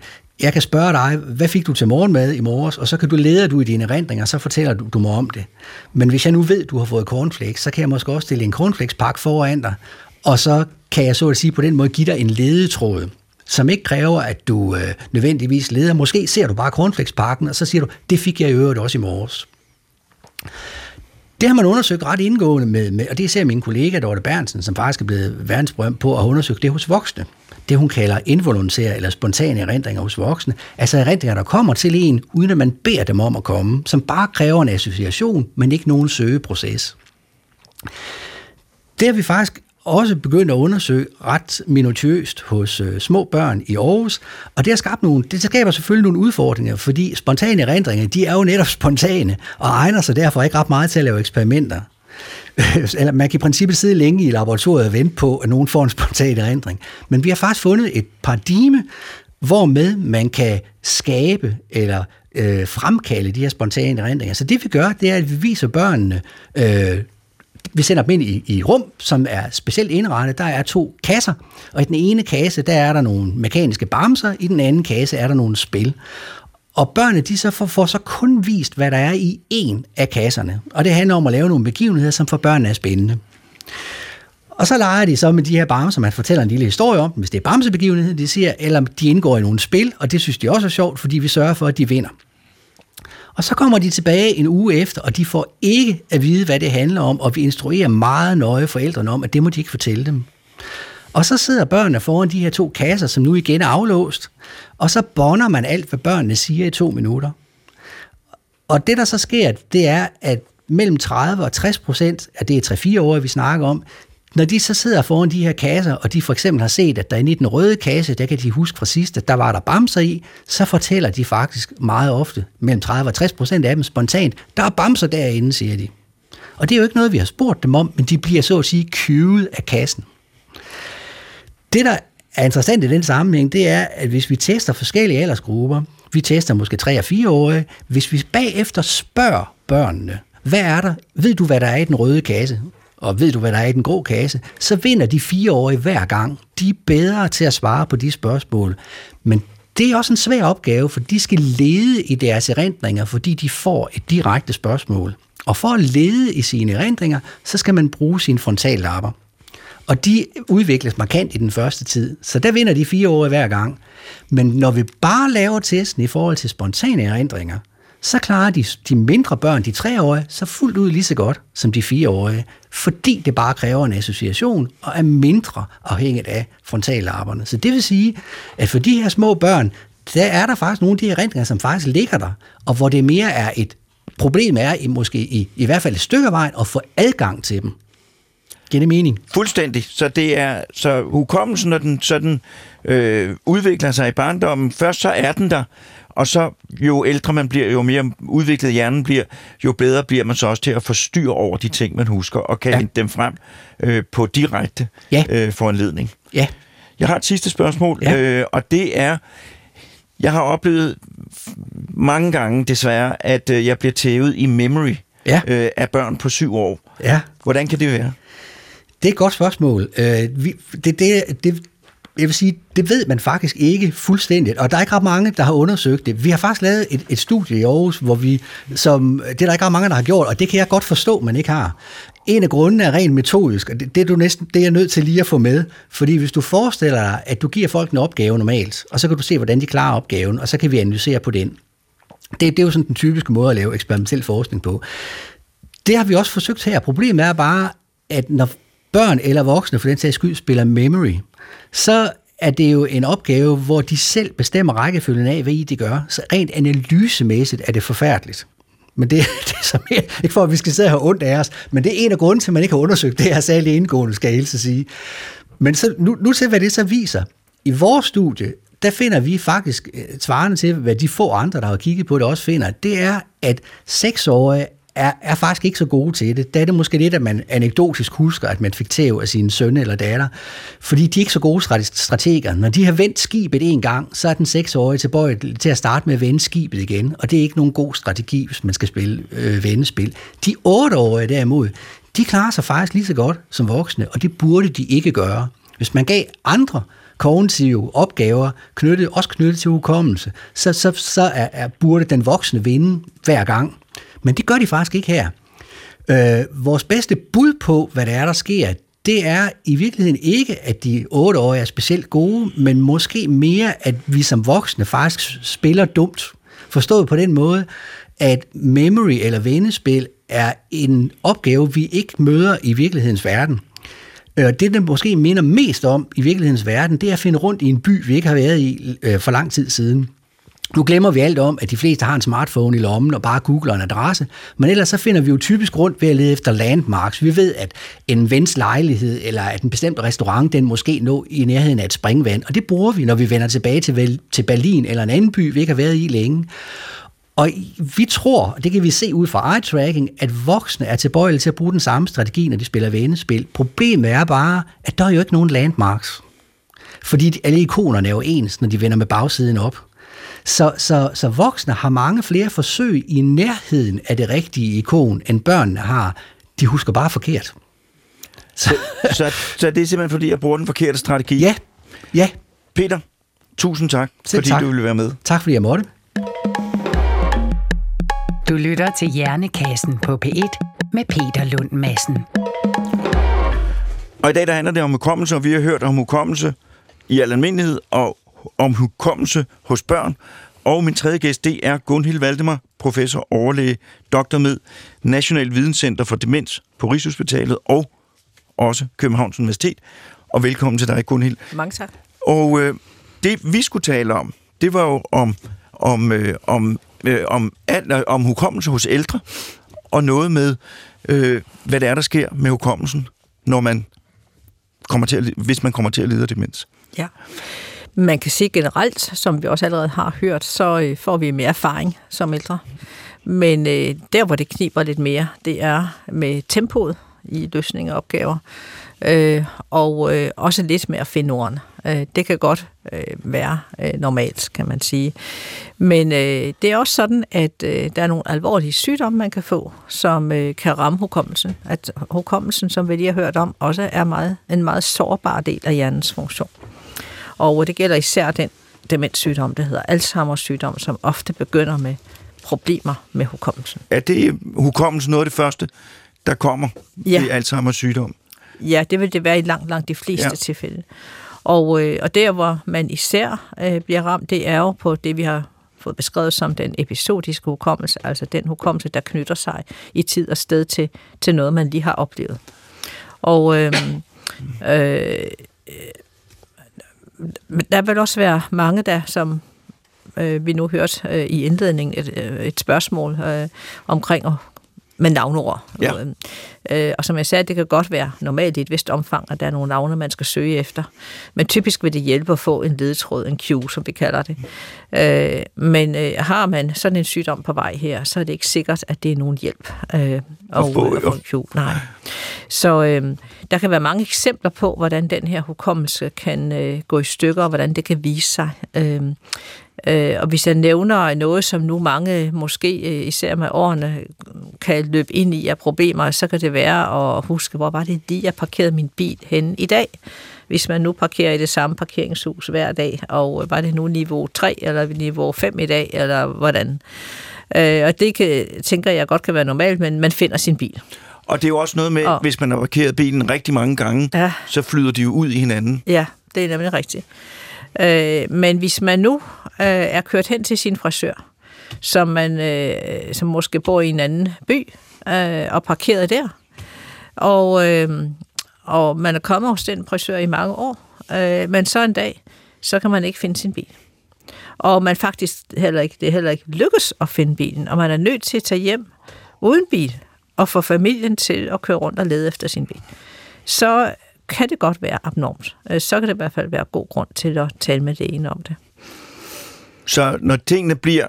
jeg kan spørge dig, hvad fik du til morgenmad i morges, og så kan du lede du i dine erindringer, og så fortæller du, du mig om det. Men hvis jeg nu ved, at du har fået cornflakes, så kan jeg måske også stille en cornflakespakke foran dig, og så kan jeg så at sige på den måde give dig en ledetråd, som ikke kræver, at du øh, nødvendigvis leder. Måske ser du bare cornflakespakken, og så siger du, det fik jeg i øvrigt også i morges. Det har man undersøgt ret indgående med, med og det ser min kollega Dorte Bernsen, som faktisk er blevet verdensberømt på at undersøge det hos voksne det, hun kalder involuntære eller spontane erindringer hos voksne. Altså erindringer, der kommer til en, uden at man beder dem om at komme, som bare kræver en association, men ikke nogen søgeproces. Det har vi faktisk også begyndt at undersøge ret minutiøst hos øh, små børn i Aarhus, og det har skabt nogle, det skaber selvfølgelig nogle udfordringer, fordi spontane erindringer, de er jo netop spontane, og egner sig derfor ikke ret meget til at lave eksperimenter. Eller man kan i princippet sidde længe i laboratoriet og vente på, at nogen får en spontan erindring. Men vi har faktisk fundet et paradigme, hvormed man kan skabe eller øh, fremkalde de her spontane erindringer. Så det vi gør, det er, at vi viser børnene øh, vi sender dem ind i, i rum, som er specielt indrettet. Der er to kasser, og i den ene kasse, der er der nogle mekaniske bamser, i den anden kasse er der nogle spil. Og børnene de så får, får så kun vist, hvad der er i en af kasserne. Og det handler om at lave nogle begivenheder, som for børnene er spændende. Og så leger de så med de her bamser, man fortæller en lille historie om, hvis det er bamsebegivenhed, de siger, eller de indgår i nogle spil, og det synes de også er sjovt, fordi vi sørger for, at de vinder. Og så kommer de tilbage en uge efter, og de får ikke at vide, hvad det handler om, og vi instruerer meget nøje forældrene om, at det må de ikke fortælle dem. Og så sidder børnene foran de her to kasser, som nu igen er aflåst, og så bonder man alt, hvad børnene siger i to minutter. Og det, der så sker, det er, at mellem 30 og 60 procent, af det er 3-4 år, vi snakker om, når de så sidder foran de her kasser, og de for eksempel har set, at der i den røde kasse, der kan de huske fra sidst, at der var der bamser i, så fortæller de faktisk meget ofte, mellem 30 og 60 procent af dem spontant, der er bamser derinde, siger de. Og det er jo ikke noget, vi har spurgt dem om, men de bliver så at sige kyvet af kassen. Det, der er interessant i den sammenhæng, det er, at hvis vi tester forskellige aldersgrupper, vi tester måske 3 og 4-årige, hvis vi bagefter spørger børnene, hvad er der? Ved du, hvad der er i den røde kasse? Og ved du, hvad der er i den grå kasse, så vinder de fireårige hver gang. De er bedre til at svare på de spørgsmål. Men det er også en svær opgave, for de skal lede i deres erindringer, fordi de får et direkte spørgsmål. Og for at lede i sine erindringer, så skal man bruge sine frontallapper. Og de udvikles markant i den første tid, så der vinder de fire år hver gang. Men når vi bare laver testen i forhold til spontane erindringer, så klarer de, de mindre børn, de treårige, så fuldt ud lige så godt som de fireårige, fordi det bare kræver en association og er mindre afhængigt af frontallapperne. Så det vil sige, at for de her små børn, der er der faktisk nogle af de erindringer, som faktisk ligger der, og hvor det mere er et problem er i, måske i, i hvert fald et stykke af vejen at få adgang til dem. Giver det mening? Fuldstændig. Så det er så hukommelsen, når den sådan øh, udvikler sig i barndommen, først så er den der, og så jo ældre man bliver, jo mere udviklet hjernen bliver, jo bedre bliver man så også til at forstyrre over de ting, man husker, og kan ja. hente dem frem øh, på direkte ja. øh, foranledning. Ja. Jeg har et sidste spørgsmål, ja. øh, og det er, jeg har oplevet mange gange desværre, at øh, jeg bliver tævet i memory ja. øh, af børn på syv år. Ja. Hvordan kan det være? Det er et godt spørgsmål. Øh, vi, det, det, det, jeg vil sige, det ved man faktisk ikke fuldstændigt, og der er ikke ret mange, der har undersøgt det. Vi har faktisk lavet et, et studie i Aarhus, hvor vi, som, det er der ikke ret mange, der har gjort, og det kan jeg godt forstå, man ikke har. En af grundene er rent metodisk, og det, det, er du næsten, det er jeg nødt til lige at få med, fordi hvis du forestiller dig, at du giver folk en opgave normalt, og så kan du se, hvordan de klarer opgaven, og så kan vi analysere på den. Det, det er jo sådan den typiske måde at lave eksperimentel forskning på. Det har vi også forsøgt her. Problemet er bare, at når børn eller voksne for den sags skyld spiller memory, så er det jo en opgave, hvor de selv bestemmer rækkefølgen af, hvad I de gør. Så rent analysemæssigt er det forfærdeligt. Men det, det er så mere, ikke for at vi skal sidde her ondt af os, men det er en af grunden til, at man ikke har undersøgt det her særlig indgående, skal jeg helst sige. Men så, nu, nu til, hvad det så viser. I vores studie, der finder vi faktisk øh, svarende til, hvad de få andre, der har kigget på det, også finder, det er, at seksårige er, er faktisk ikke så gode til det. Der er det måske lidt, at man anekdotisk husker, at man fik tæv af sine sønne eller datter, fordi de er ikke så gode strateger. Når de har vendt skibet en gang, så er den seksårige tilbøjelig til at starte med at vende skibet igen, og det er ikke nogen god strategi, hvis man skal spille øh, vendespil. De otteårige derimod, de klarer sig faktisk lige så godt som voksne, og det burde de ikke gøre. Hvis man gav andre kognitive opgaver, knyttet, også knyttet til hukommelse, så, så, så er, er, burde den voksne vinde hver gang. Men det gør de faktisk ikke her. Øh, vores bedste bud på, hvad det er, der sker, det er i virkeligheden ikke, at de år er specielt gode, men måske mere, at vi som voksne faktisk spiller dumt. Forstået på den måde, at memory eller vendespil er en opgave, vi ikke møder i virkelighedens verden. Øh, det, den måske minder mest om i virkelighedens verden, det er at finde rundt i en by, vi ikke har været i øh, for lang tid siden. Nu glemmer vi alt om, at de fleste har en smartphone i lommen og bare googler en adresse, men ellers så finder vi jo typisk rundt ved at lede efter landmarks. Vi ved, at en vens lejlighed eller at en bestemt restaurant, den måske nå i nærheden af et springvand, og det bruger vi, når vi vender tilbage til, til Berlin eller en anden by, vi ikke har været i længe. Og vi tror, og det kan vi se ud fra eye-tracking, at voksne er tilbøjelige til at bruge den samme strategi, når de spiller vennespil. Problemet er bare, at der er jo ikke nogen landmarks. Fordi alle ikonerne er jo ens, når de vender med bagsiden op. Så, så, så voksne har mange flere forsøg i nærheden af det rigtige ikon, end børnene har. De husker bare forkert. Så, så, så det er simpelthen fordi, jeg bruger den forkerte strategi? Ja, ja. Peter, tusind tak, Selv fordi tak. du ville være med. Tak fordi jeg måtte. Du lytter til Hjernekassen på P1 med Peter Lund Madsen. Og i dag der handler det om hukommelse, og vi har hørt om hukommelse i al almindelighed, og om hukommelse hos børn. Og min tredje gæst, det er Gunhild Valdemar, professor, overlæge, doktor med National Videnscenter for Demens på Rigshospitalet og også Københavns Universitet. Og velkommen til dig, Gunhild. Mange tak. Og øh, det, vi skulle tale om, det var jo om, om, øh, om, øh, om, alt, øh, om hukommelse hos ældre, og noget med, øh, hvad det er, der sker med hukommelsen, når man kommer til at, hvis man kommer til at lide af demens. Ja. Man kan sige generelt, som vi også allerede har hørt, så øh, får vi mere erfaring som ældre. Men øh, der, hvor det kniber lidt mere, det er med tempoet i løsning af opgaver. Øh, og øh, også lidt med at finde ordene. Øh, det kan godt øh, være øh, normalt, kan man sige. Men øh, det er også sådan, at øh, der er nogle alvorlige sygdomme, man kan få, som øh, kan ramme hukommelsen. At hukommelsen, som vi lige har hørt om, også er meget, en meget sårbar del af hjernens funktion. Og det gælder især den demenssygdom, der hedder Alzheimer's sygdom, som ofte begynder med problemer med hukommelsen. Er det hukommelsen noget af det første, der kommer Ja. i Alzheimer's sygdom? Ja, det vil det være i langt, langt de fleste Ja. tilfælde. Og, øh, og der, hvor man især øh, bliver ramt, det er jo på det, vi har fået beskrevet som den episodiske hukommelse, altså den hukommelse, der knytter sig i tid og sted til, til noget, man lige har oplevet. Og øh, øh, øh, der vil også være mange, der som øh, vi nu hørte øh, i indledningen et, øh, et spørgsmål øh, omkring at med navneord. Ja. Øh, øh, og som jeg sagde, det kan godt være normalt i et vist omfang, at der er nogle navne, man skal søge efter. Men typisk vil det hjælpe at få en ledetråd, en cue, som vi kalder det. Øh, men øh, har man sådan en sygdom på vej her, så er det ikke sikkert, at det er nogen hjælp øh, få, at få en cue. Nej. Så øh, der kan være mange eksempler på, hvordan den her hukommelse kan øh, gå i stykker, og hvordan det kan vise sig. Øh, Øh, og hvis jeg nævner noget, som nu mange, måske øh, især med årene, kan løbe ind i af problemer, så kan det være at huske, hvor var det lige, jeg parkerede min bil henne i dag. Hvis man nu parkerer i det samme parkeringshus hver dag, og øh, var det nu niveau 3 eller niveau 5 i dag, eller hvordan. Øh, og det kan, tænker jeg godt kan være normalt, men man finder sin bil. Og det er jo også noget med, Og- hvis man har parkeret bilen rigtig mange gange, Ja. så flyder de jo ud i hinanden. Ja, det er nemlig rigtigt. Øh, men hvis man nu øh, er kørt hen til sin frisør, som man øh, som måske bor i en anden by, øh, og parkeret der, og, øh, og man er kommet hos den frisør i mange år, øh, men så en dag, så kan man ikke finde sin bil. Og man faktisk heller ikke, det er heller ikke lykkes at finde bilen, og man er nødt til at tage hjem uden bil, og få familien til at køre rundt og lede efter sin bil. Så kan det godt være abnormt. Øh, Så kan det i hvert fald være god grund til at tale med lægen om det. Så når tingene bliver,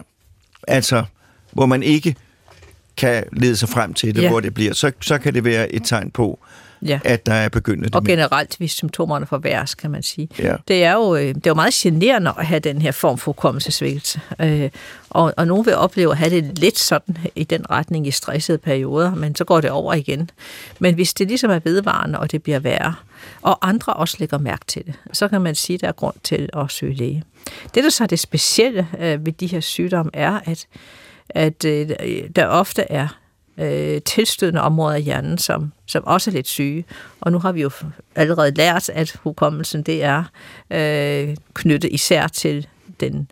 altså, hvor man ikke kan lede sig frem til det, Ja. hvor det bliver, så, så kan det være et tegn på, Ja. at der er begyndende Og generelt, hvis symptomerne forværres, kan man sige. Ja. Det er jo øh, det er jo meget generende at have den her form for hukommelsesvækkelse. Øh, og, og nogen vil opleve at have det lidt sådan i den retning i stressede perioder, men så går det over igen. Men hvis det ligesom er vedvarende, og det bliver værre, og andre også lægger mærke til det, så kan man sige, at der er grund til at søge læge. Det, der så er det specielle øh, ved de her sygdomme, er, at, at øh, der ofte er øh, tilstødende områder af hjernen, som, som også er lidt syge. Og nu har vi jo allerede lært, at hukommelsen det er øh, knyttet især til den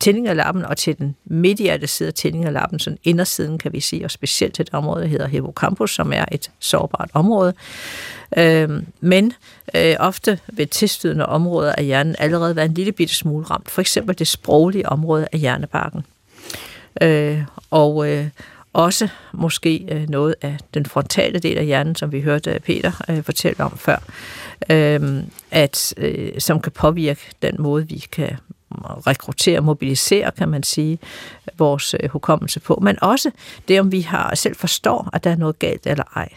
tændingerlappen, og til den mediale side af tændingerlappen, sådan indersiden kan vi sige, og specielt til et område, der hedder hippocampus, som er et sårbart område. Øhm, men øh, ofte vil tilstødende områder af hjernen allerede være en lille bitte smule ramt. For eksempel det sproglige område af hjernebarken. Øh, og øh, også måske øh, noget af den frontale del af hjernen, som vi hørte øh, Peter øh, fortælle om før, øhm, at, som kan påvirke den måde, vi kan rekruttere, mobilisere, kan man sige, vores hukommelse på. Men også det, om vi har selv forstår, at der er noget galt eller ej.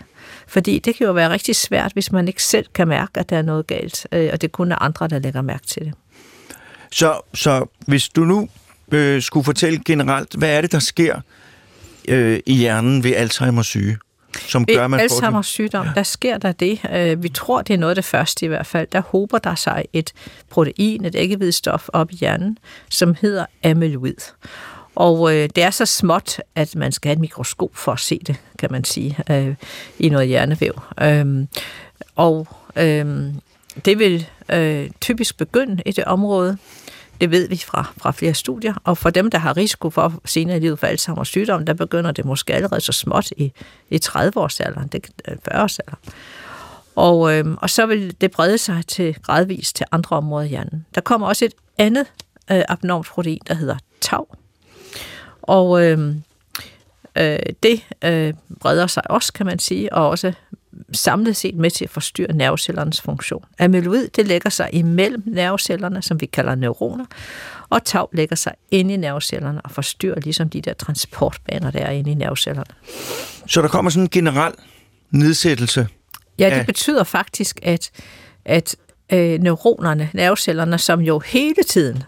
Fordi det kan jo være rigtig svært, hvis man ikke selv kan mærke, at der er noget galt, og det kun er andre, der lægger mærke til det. Så, så hvis du nu øh, skulle fortælle generelt, hvad er det, der sker øh, i hjernen ved Alzheimer's syge? Som gør, man Alzheimer's sygdom, der sker der det. Øh, vi tror, det er noget af det første i hvert fald. Der hober der sig et protein, et æggehvidstof op i hjernen, som hedder amyloid. Og øh, det er så småt, at man skal have et mikroskop for at se det, kan man sige, øh, i noget hjernevæv. Øh, og øh, det vil øh, typisk begynde i det område, det ved vi fra, fra flere studier, og for dem, der har risiko for senere i livet for Alzheimer's sygdom, der begynder det måske allerede så småt i, i 30-årsalderen, 40-årsalderen. Øh, og, øh, og så vil det brede sig til gradvist til andre områder i hjernen. Der kommer også et andet øh, abnormt protein, der hedder tau. Og øh, øh, det øh, breder sig også, kan man sige, og også samlet set med til at forstyrre nervecellernes funktion. Amyloid det lægger sig imellem nervecellerne, som vi kalder neuroner, og tau lægger sig inde i nervecellerne og forstyrrer ligesom de der transportbaner, der er inde i nervecellerne. Så der kommer sådan en generel nedsættelse? Ja, det af... betyder faktisk, at, at øh, neuronerne, nervecellerne, som jo hele tiden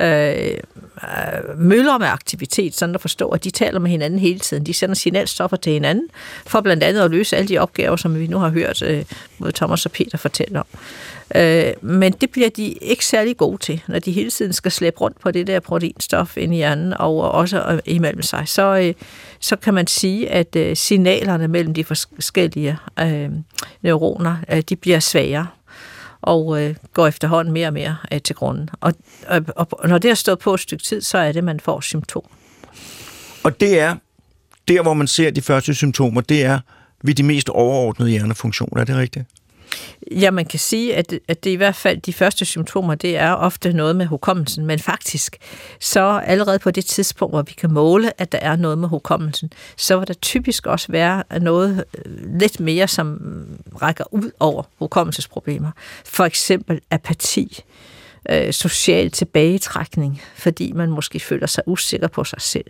Øh, øh, møller med aktivitet, sådan at forstå, at de taler med hinanden hele tiden. De sender signalstoffer til hinanden, for blandt andet at løse alle de opgaver, som vi nu har hørt øh, både Thomas og Peter fortælle om. Øh, men det bliver de ikke særlig gode til, når de hele tiden skal slæbe rundt på det der proteinstof ind i hjernen, og også øh, imellem sig. Så, øh, så kan man sige, at øh, signalerne mellem de forskellige øh, neuroner, øh, de bliver svagere og øh, går efterhånden mere og mere øh, til grunden. Og, og, og når det har stået på et stykke tid, så er det, man får symptomer. Og det er, der hvor man ser de første symptomer, det er ved de mest overordnede hjernefunktioner, er det rigtigt? Ja, man kan sige, at, at det i hvert fald de første symptomer, det er ofte noget med hukommelsen, men faktisk, så allerede på det tidspunkt, hvor vi kan måle, at der er noget med hukommelsen, så vil der typisk også være noget øh, lidt mere, som rækker ud over hukommelsesproblemer. For eksempel apati, øh, social tilbagetrækning, fordi man måske føler sig usikker på sig selv.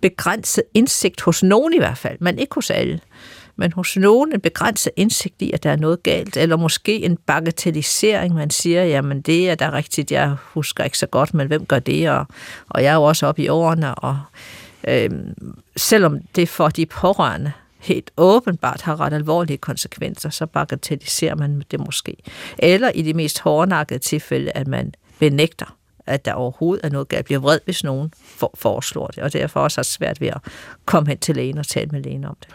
Begrænset indsigt hos nogen i hvert fald, men ikke hos alle men hos nogen en begrænset indsigt i, at der er noget galt, eller måske en bagatellisering, man siger, jamen det er da rigtigt, jeg husker ikke så godt, men hvem gør det, og, og jeg er jo også oppe i årene, og øh, selvom det for de pårørende helt åbenbart har ret alvorlige konsekvenser, så bagatelliserer man det måske. Eller i de mest hårdnakkede tilfælde, at man benægter at der overhovedet er noget galt. bliver vred, hvis nogen for, foreslår det, og derfor også har svært ved at komme hen til lægen og tale med lægen om det.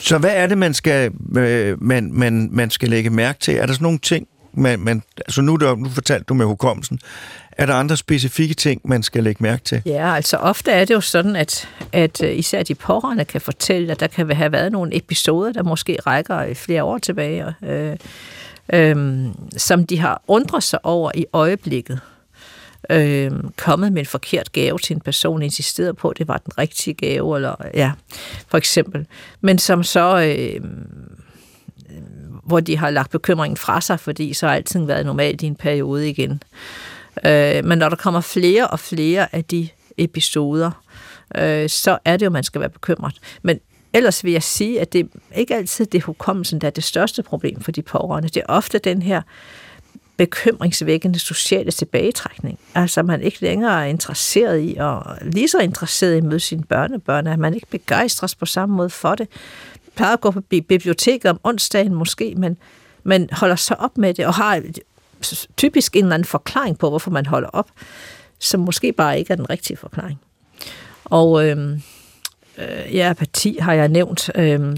Så hvad er det, man skal, øh, man, man, man skal lægge mærke til? Er der sådan nogle ting, man, man, altså nu, der, nu fortalte du med hukommelsen, er der andre specifikke ting, man skal lægge mærke til? Ja, altså ofte er det jo sådan, at, at øh, især de pårørende kan fortælle, at der kan have været nogle episoder, der måske rækker flere år tilbage, øh, øh, som de har undret sig over i øjeblikket øh, kommet med en forkert gave til en person, insisteret på, at det var den rigtige gave, eller ja, for eksempel. Men som så, øhm, øh, hvor de har lagt bekymringen fra sig, fordi så har alting været normalt i en periode igen. Øh, men når der kommer flere og flere af de episoder, øh, så er det jo, man skal være bekymret. Men ellers vil jeg sige, at det ikke altid det hukommelsen, der er det største problem for de pårørende. Det er ofte den her bekymringsvækkende sociale tilbagetrækning. Altså, man ikke længere er interesseret i, og lige så interesseret i at møde sine børnebørn, at man ikke begejstres på samme måde for det. Man plejer at gå på biblioteket om onsdagen måske, men man holder sig op med det, og har typisk en eller anden forklaring på, hvorfor man holder op, som måske bare ikke er den rigtige forklaring. Og øhm, øh, ja, parti har jeg nævnt. Øh,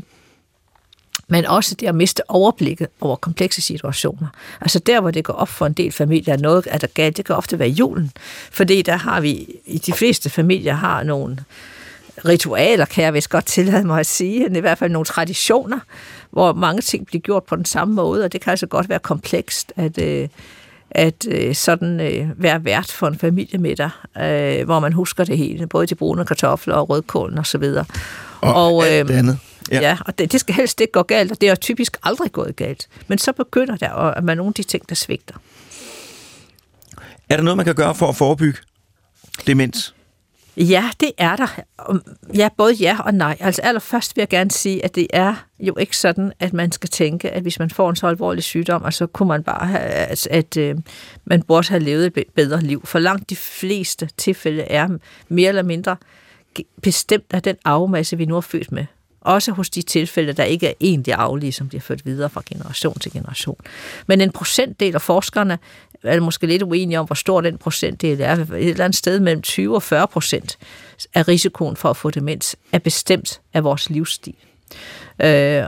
men også det at miste overblikket over komplekse situationer. Altså der, hvor det går op for en del familier, at noget er der galt, det kan ofte være julen. Fordi der har vi, i de fleste familier har nogle ritualer, kan jeg vist godt tillade mig at sige, i hvert fald nogle traditioner, hvor mange ting bliver gjort på den samme måde, og det kan altså godt være komplekst, at, øh, at øh, sådan øh, være vært for en familiemiddag, øh, hvor man husker det hele, både de brune kartofler og rødkålen osv. Og, Og, og alt øh, andet. Ja, ja og det, det skal helst ikke gå galt, og det er typisk aldrig gået galt. Men så begynder der at være nogle af de ting, der svigter. Er der noget, man kan gøre for at forebygge demens? Ja, det er der. Ja, både ja og nej. Altså allerførst vil jeg gerne sige, at det er jo ikke sådan, at man skal tænke, at hvis man får en så alvorlig sygdom, og så kunne man bare have, at, at øh, man burde have levet et bedre liv. For langt de fleste tilfælde er mere eller mindre bestemt af den arvemasse, vi nu er født med. Også hos de tilfælde, der ikke er egentlig aflige, som bliver ført videre fra generation til generation. Men en procentdel af forskerne er måske lidt uenige om, hvor stor den procentdel er. Et eller andet sted mellem 20 og 40 procent af risikoen for at få demens er bestemt af vores livsstil. Øh,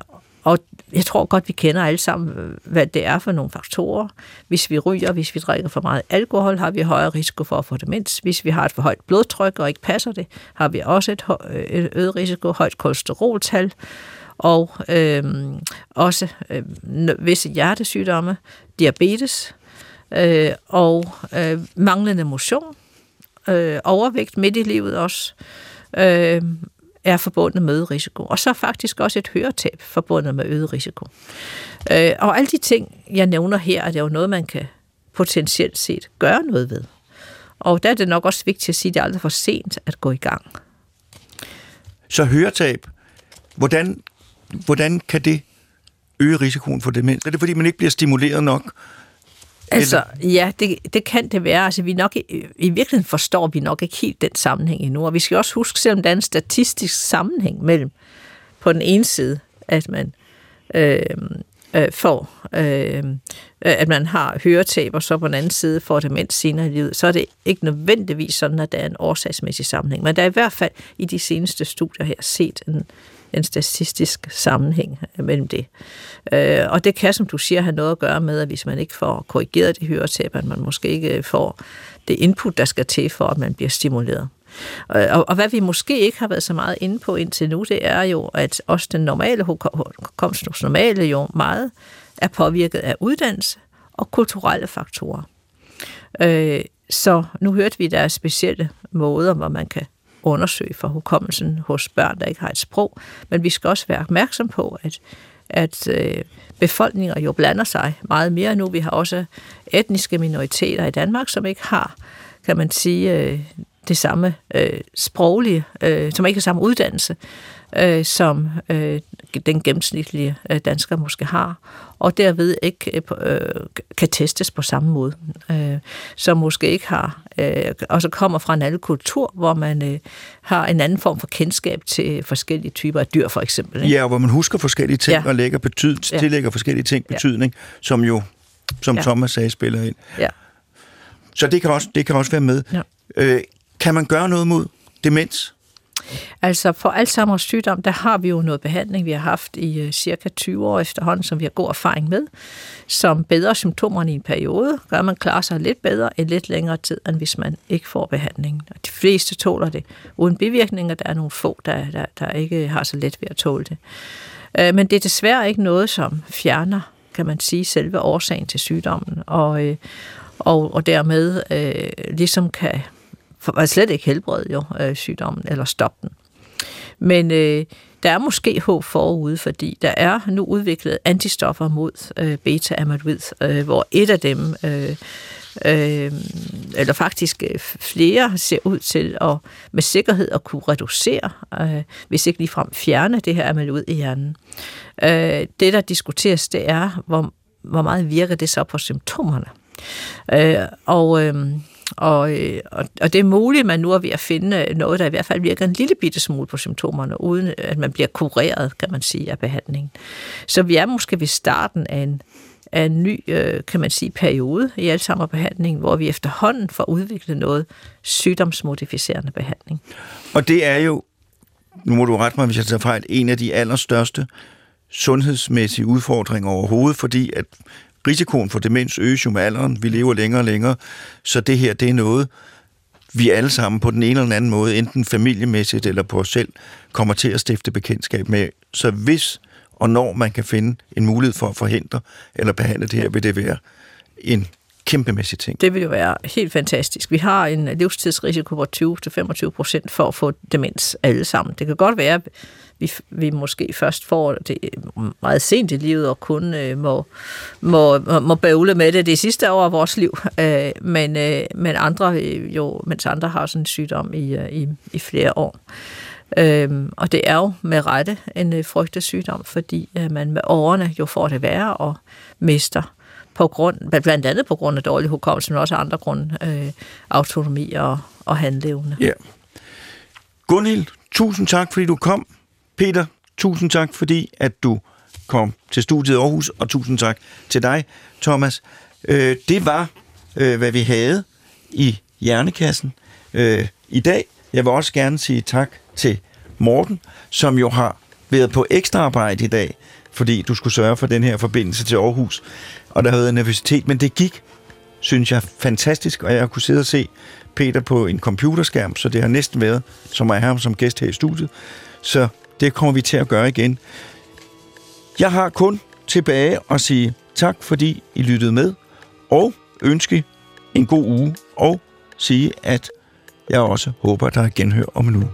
og jeg tror godt, vi kender alle sammen, hvad det er for nogle faktorer. Hvis vi ryger, hvis vi drikker for meget alkohol, har vi højere risiko for at få demens. Hvis vi har et for højt blodtryk og ikke passer det, har vi også et, øh, et øget risiko, højt kolesteroltal og øh, også øh, visse hjertesygdomme, diabetes øh, og øh, manglende motion, øh, overvægt midt i livet også, øh, er forbundet med risiko. Og så faktisk også et høretab forbundet med øget risiko. Øh, og alle de ting, jeg nævner her, er det jo noget, man kan potentielt set gøre noget ved. Og der er det nok også vigtigt at sige, at det er aldrig for sent at gå i gang. Så høretab, hvordan, hvordan kan det øge risikoen for demens? Er det fordi, man ikke bliver stimuleret nok? Altså, ja, det, det kan det være. Altså, vi nok, i, i virkeligheden forstår vi nok ikke helt den sammenhæng endnu. Og vi skal også huske, selvom der er en statistisk sammenhæng mellem på den ene side, at man øh, øh, får, øh, at man har høretab, og så på den anden side får demens senere i livet, så er det ikke nødvendigvis sådan, at der er en årsagsmæssig sammenhæng. Men der er i hvert fald i de seneste studier her set en, en statistisk sammenhæng mellem det. Øh, og det kan, som du siger, have noget at gøre med, at hvis man ikke får korrigeret det høretab, at man måske ikke får det input, der skal til for, at man bliver stimuleret. Øh, og, og hvad vi måske ikke har været så meget inde på indtil nu, det er jo, at også den normale hukommelse hos normale jo meget er påvirket af uddannelse og kulturelle faktorer. Øh, så nu hørte vi, at der er specielle måder, hvor man kan undersøge for hukommelsen hos børn, der ikke har et sprog. Men vi skal også være opmærksom på, at, at øh, befolkninger jo blander sig meget mere nu. Vi har også etniske minoriteter i Danmark, som ikke har, kan man sige, øh, det samme øh, sproglige, øh, som ikke har samme uddannelse, øh, som øh, den gennemsnitlige øh, dansker måske har, og derved ikke øh, kan testes på samme måde. Øh, som måske ikke har, øh, og så kommer fra en anden kultur, hvor man øh, har en anden form for kendskab til forskellige typer af dyr, for eksempel. Ikke? Ja, og hvor man husker forskellige ting ja. og lægger betyd, ja. tillægger forskellige ting betydning, ja. som jo, som ja. Thomas sagde, spiller ind. Ja. Så det kan også, det kan også være med. Ja. Øh, kan man gøre noget mod demens? Altså for Alzheimer's sygdom, der har vi jo noget behandling, vi har haft i øh, cirka 20 år efterhånden, som vi har god erfaring med, som bedre symptomerne i en periode, gør man klarer sig lidt bedre i lidt længere tid, end hvis man ikke får behandlingen. Og de fleste tåler det uden bivirkninger, der er nogle få, der, der, der ikke har så let ved at tåle det. Øh, men det er desværre ikke noget, som fjerner, kan man sige, selve årsagen til sygdommen, og, øh, og, og dermed øh, ligesom kan for slet ikke helbrede jo øh, sygdommen eller stoppe den. Men øh, der er måske håb forude, fordi der er nu udviklet antistoffer mod øh, beta-amyloid, øh, hvor et af dem, øh, øh, eller faktisk øh, flere, ser ud til at med sikkerhed at kunne reducere, øh, hvis ikke ligefrem fjerne det her amyloid i hjernen. Øh, det, der diskuteres, det er, hvor, hvor meget virker det så på symptomerne. Øh, og... Øh, og, øh, og, og det er muligt, at man nu er ved at finde noget, der i hvert fald virker en lille bitte smule på symptomerne, uden at man bliver kureret, kan man sige, af behandlingen. Så vi er måske ved starten af en, af en ny, øh, kan man sige, periode i Alzheimer-behandlingen, hvor vi efterhånden får udviklet noget sygdomsmodificerende behandling. Og det er jo, nu må du rette mig, hvis jeg tager fejl, en af de allerstørste sundhedsmæssige udfordringer overhovedet, fordi at risikoen for demens øges jo med alderen. Vi lever længere og længere, så det her, det er noget, vi alle sammen på den ene eller den anden måde, enten familiemæssigt eller på os selv, kommer til at stifte bekendtskab med. Så hvis og når man kan finde en mulighed for at forhindre eller behandle det her, vil det være en kæmpemæssig ting. Det vil jo være helt fantastisk. Vi har en livstidsrisiko på 20-25 procent for at få demens alle sammen. Det kan godt være, vi, vi måske først får det øh, meget sent i livet og kun øh, må, må, må bøvle med det det sidste år af vores liv. Øh, men, øh, men andre øh, jo, mens andre har sådan en sygdom i, øh, i, i flere år. Øhm, og det er jo med rette en øh, sygdom, fordi øh, man med årene jo får det værre og mister på grund, blandt andet på grund af dårlig hukommelse, men også af andre grunde, øh, autonomi og, og handleevne. Ja. Gunhild, tusind tak, fordi du kom. Peter, tusind tak, fordi at du kom til studiet i Aarhus, og tusind tak til dig, Thomas. Øh, det var, øh, hvad vi havde i Hjernekassen øh, i dag. Jeg vil også gerne sige tak til Morten, som jo har været på ekstra arbejde i dag, fordi du skulle sørge for den her forbindelse til Aarhus, og der havde været nervøsitet, men det gik, synes jeg, fantastisk, og jeg kunne sidde og se Peter på en computerskærm, så det har næsten været som at have ham som gæst her i studiet. Så det kommer vi til at gøre igen. Jeg har kun tilbage at sige tak, fordi I lyttede med, og ønske en god uge, og sige, at jeg også håber, der er genhør om en uge.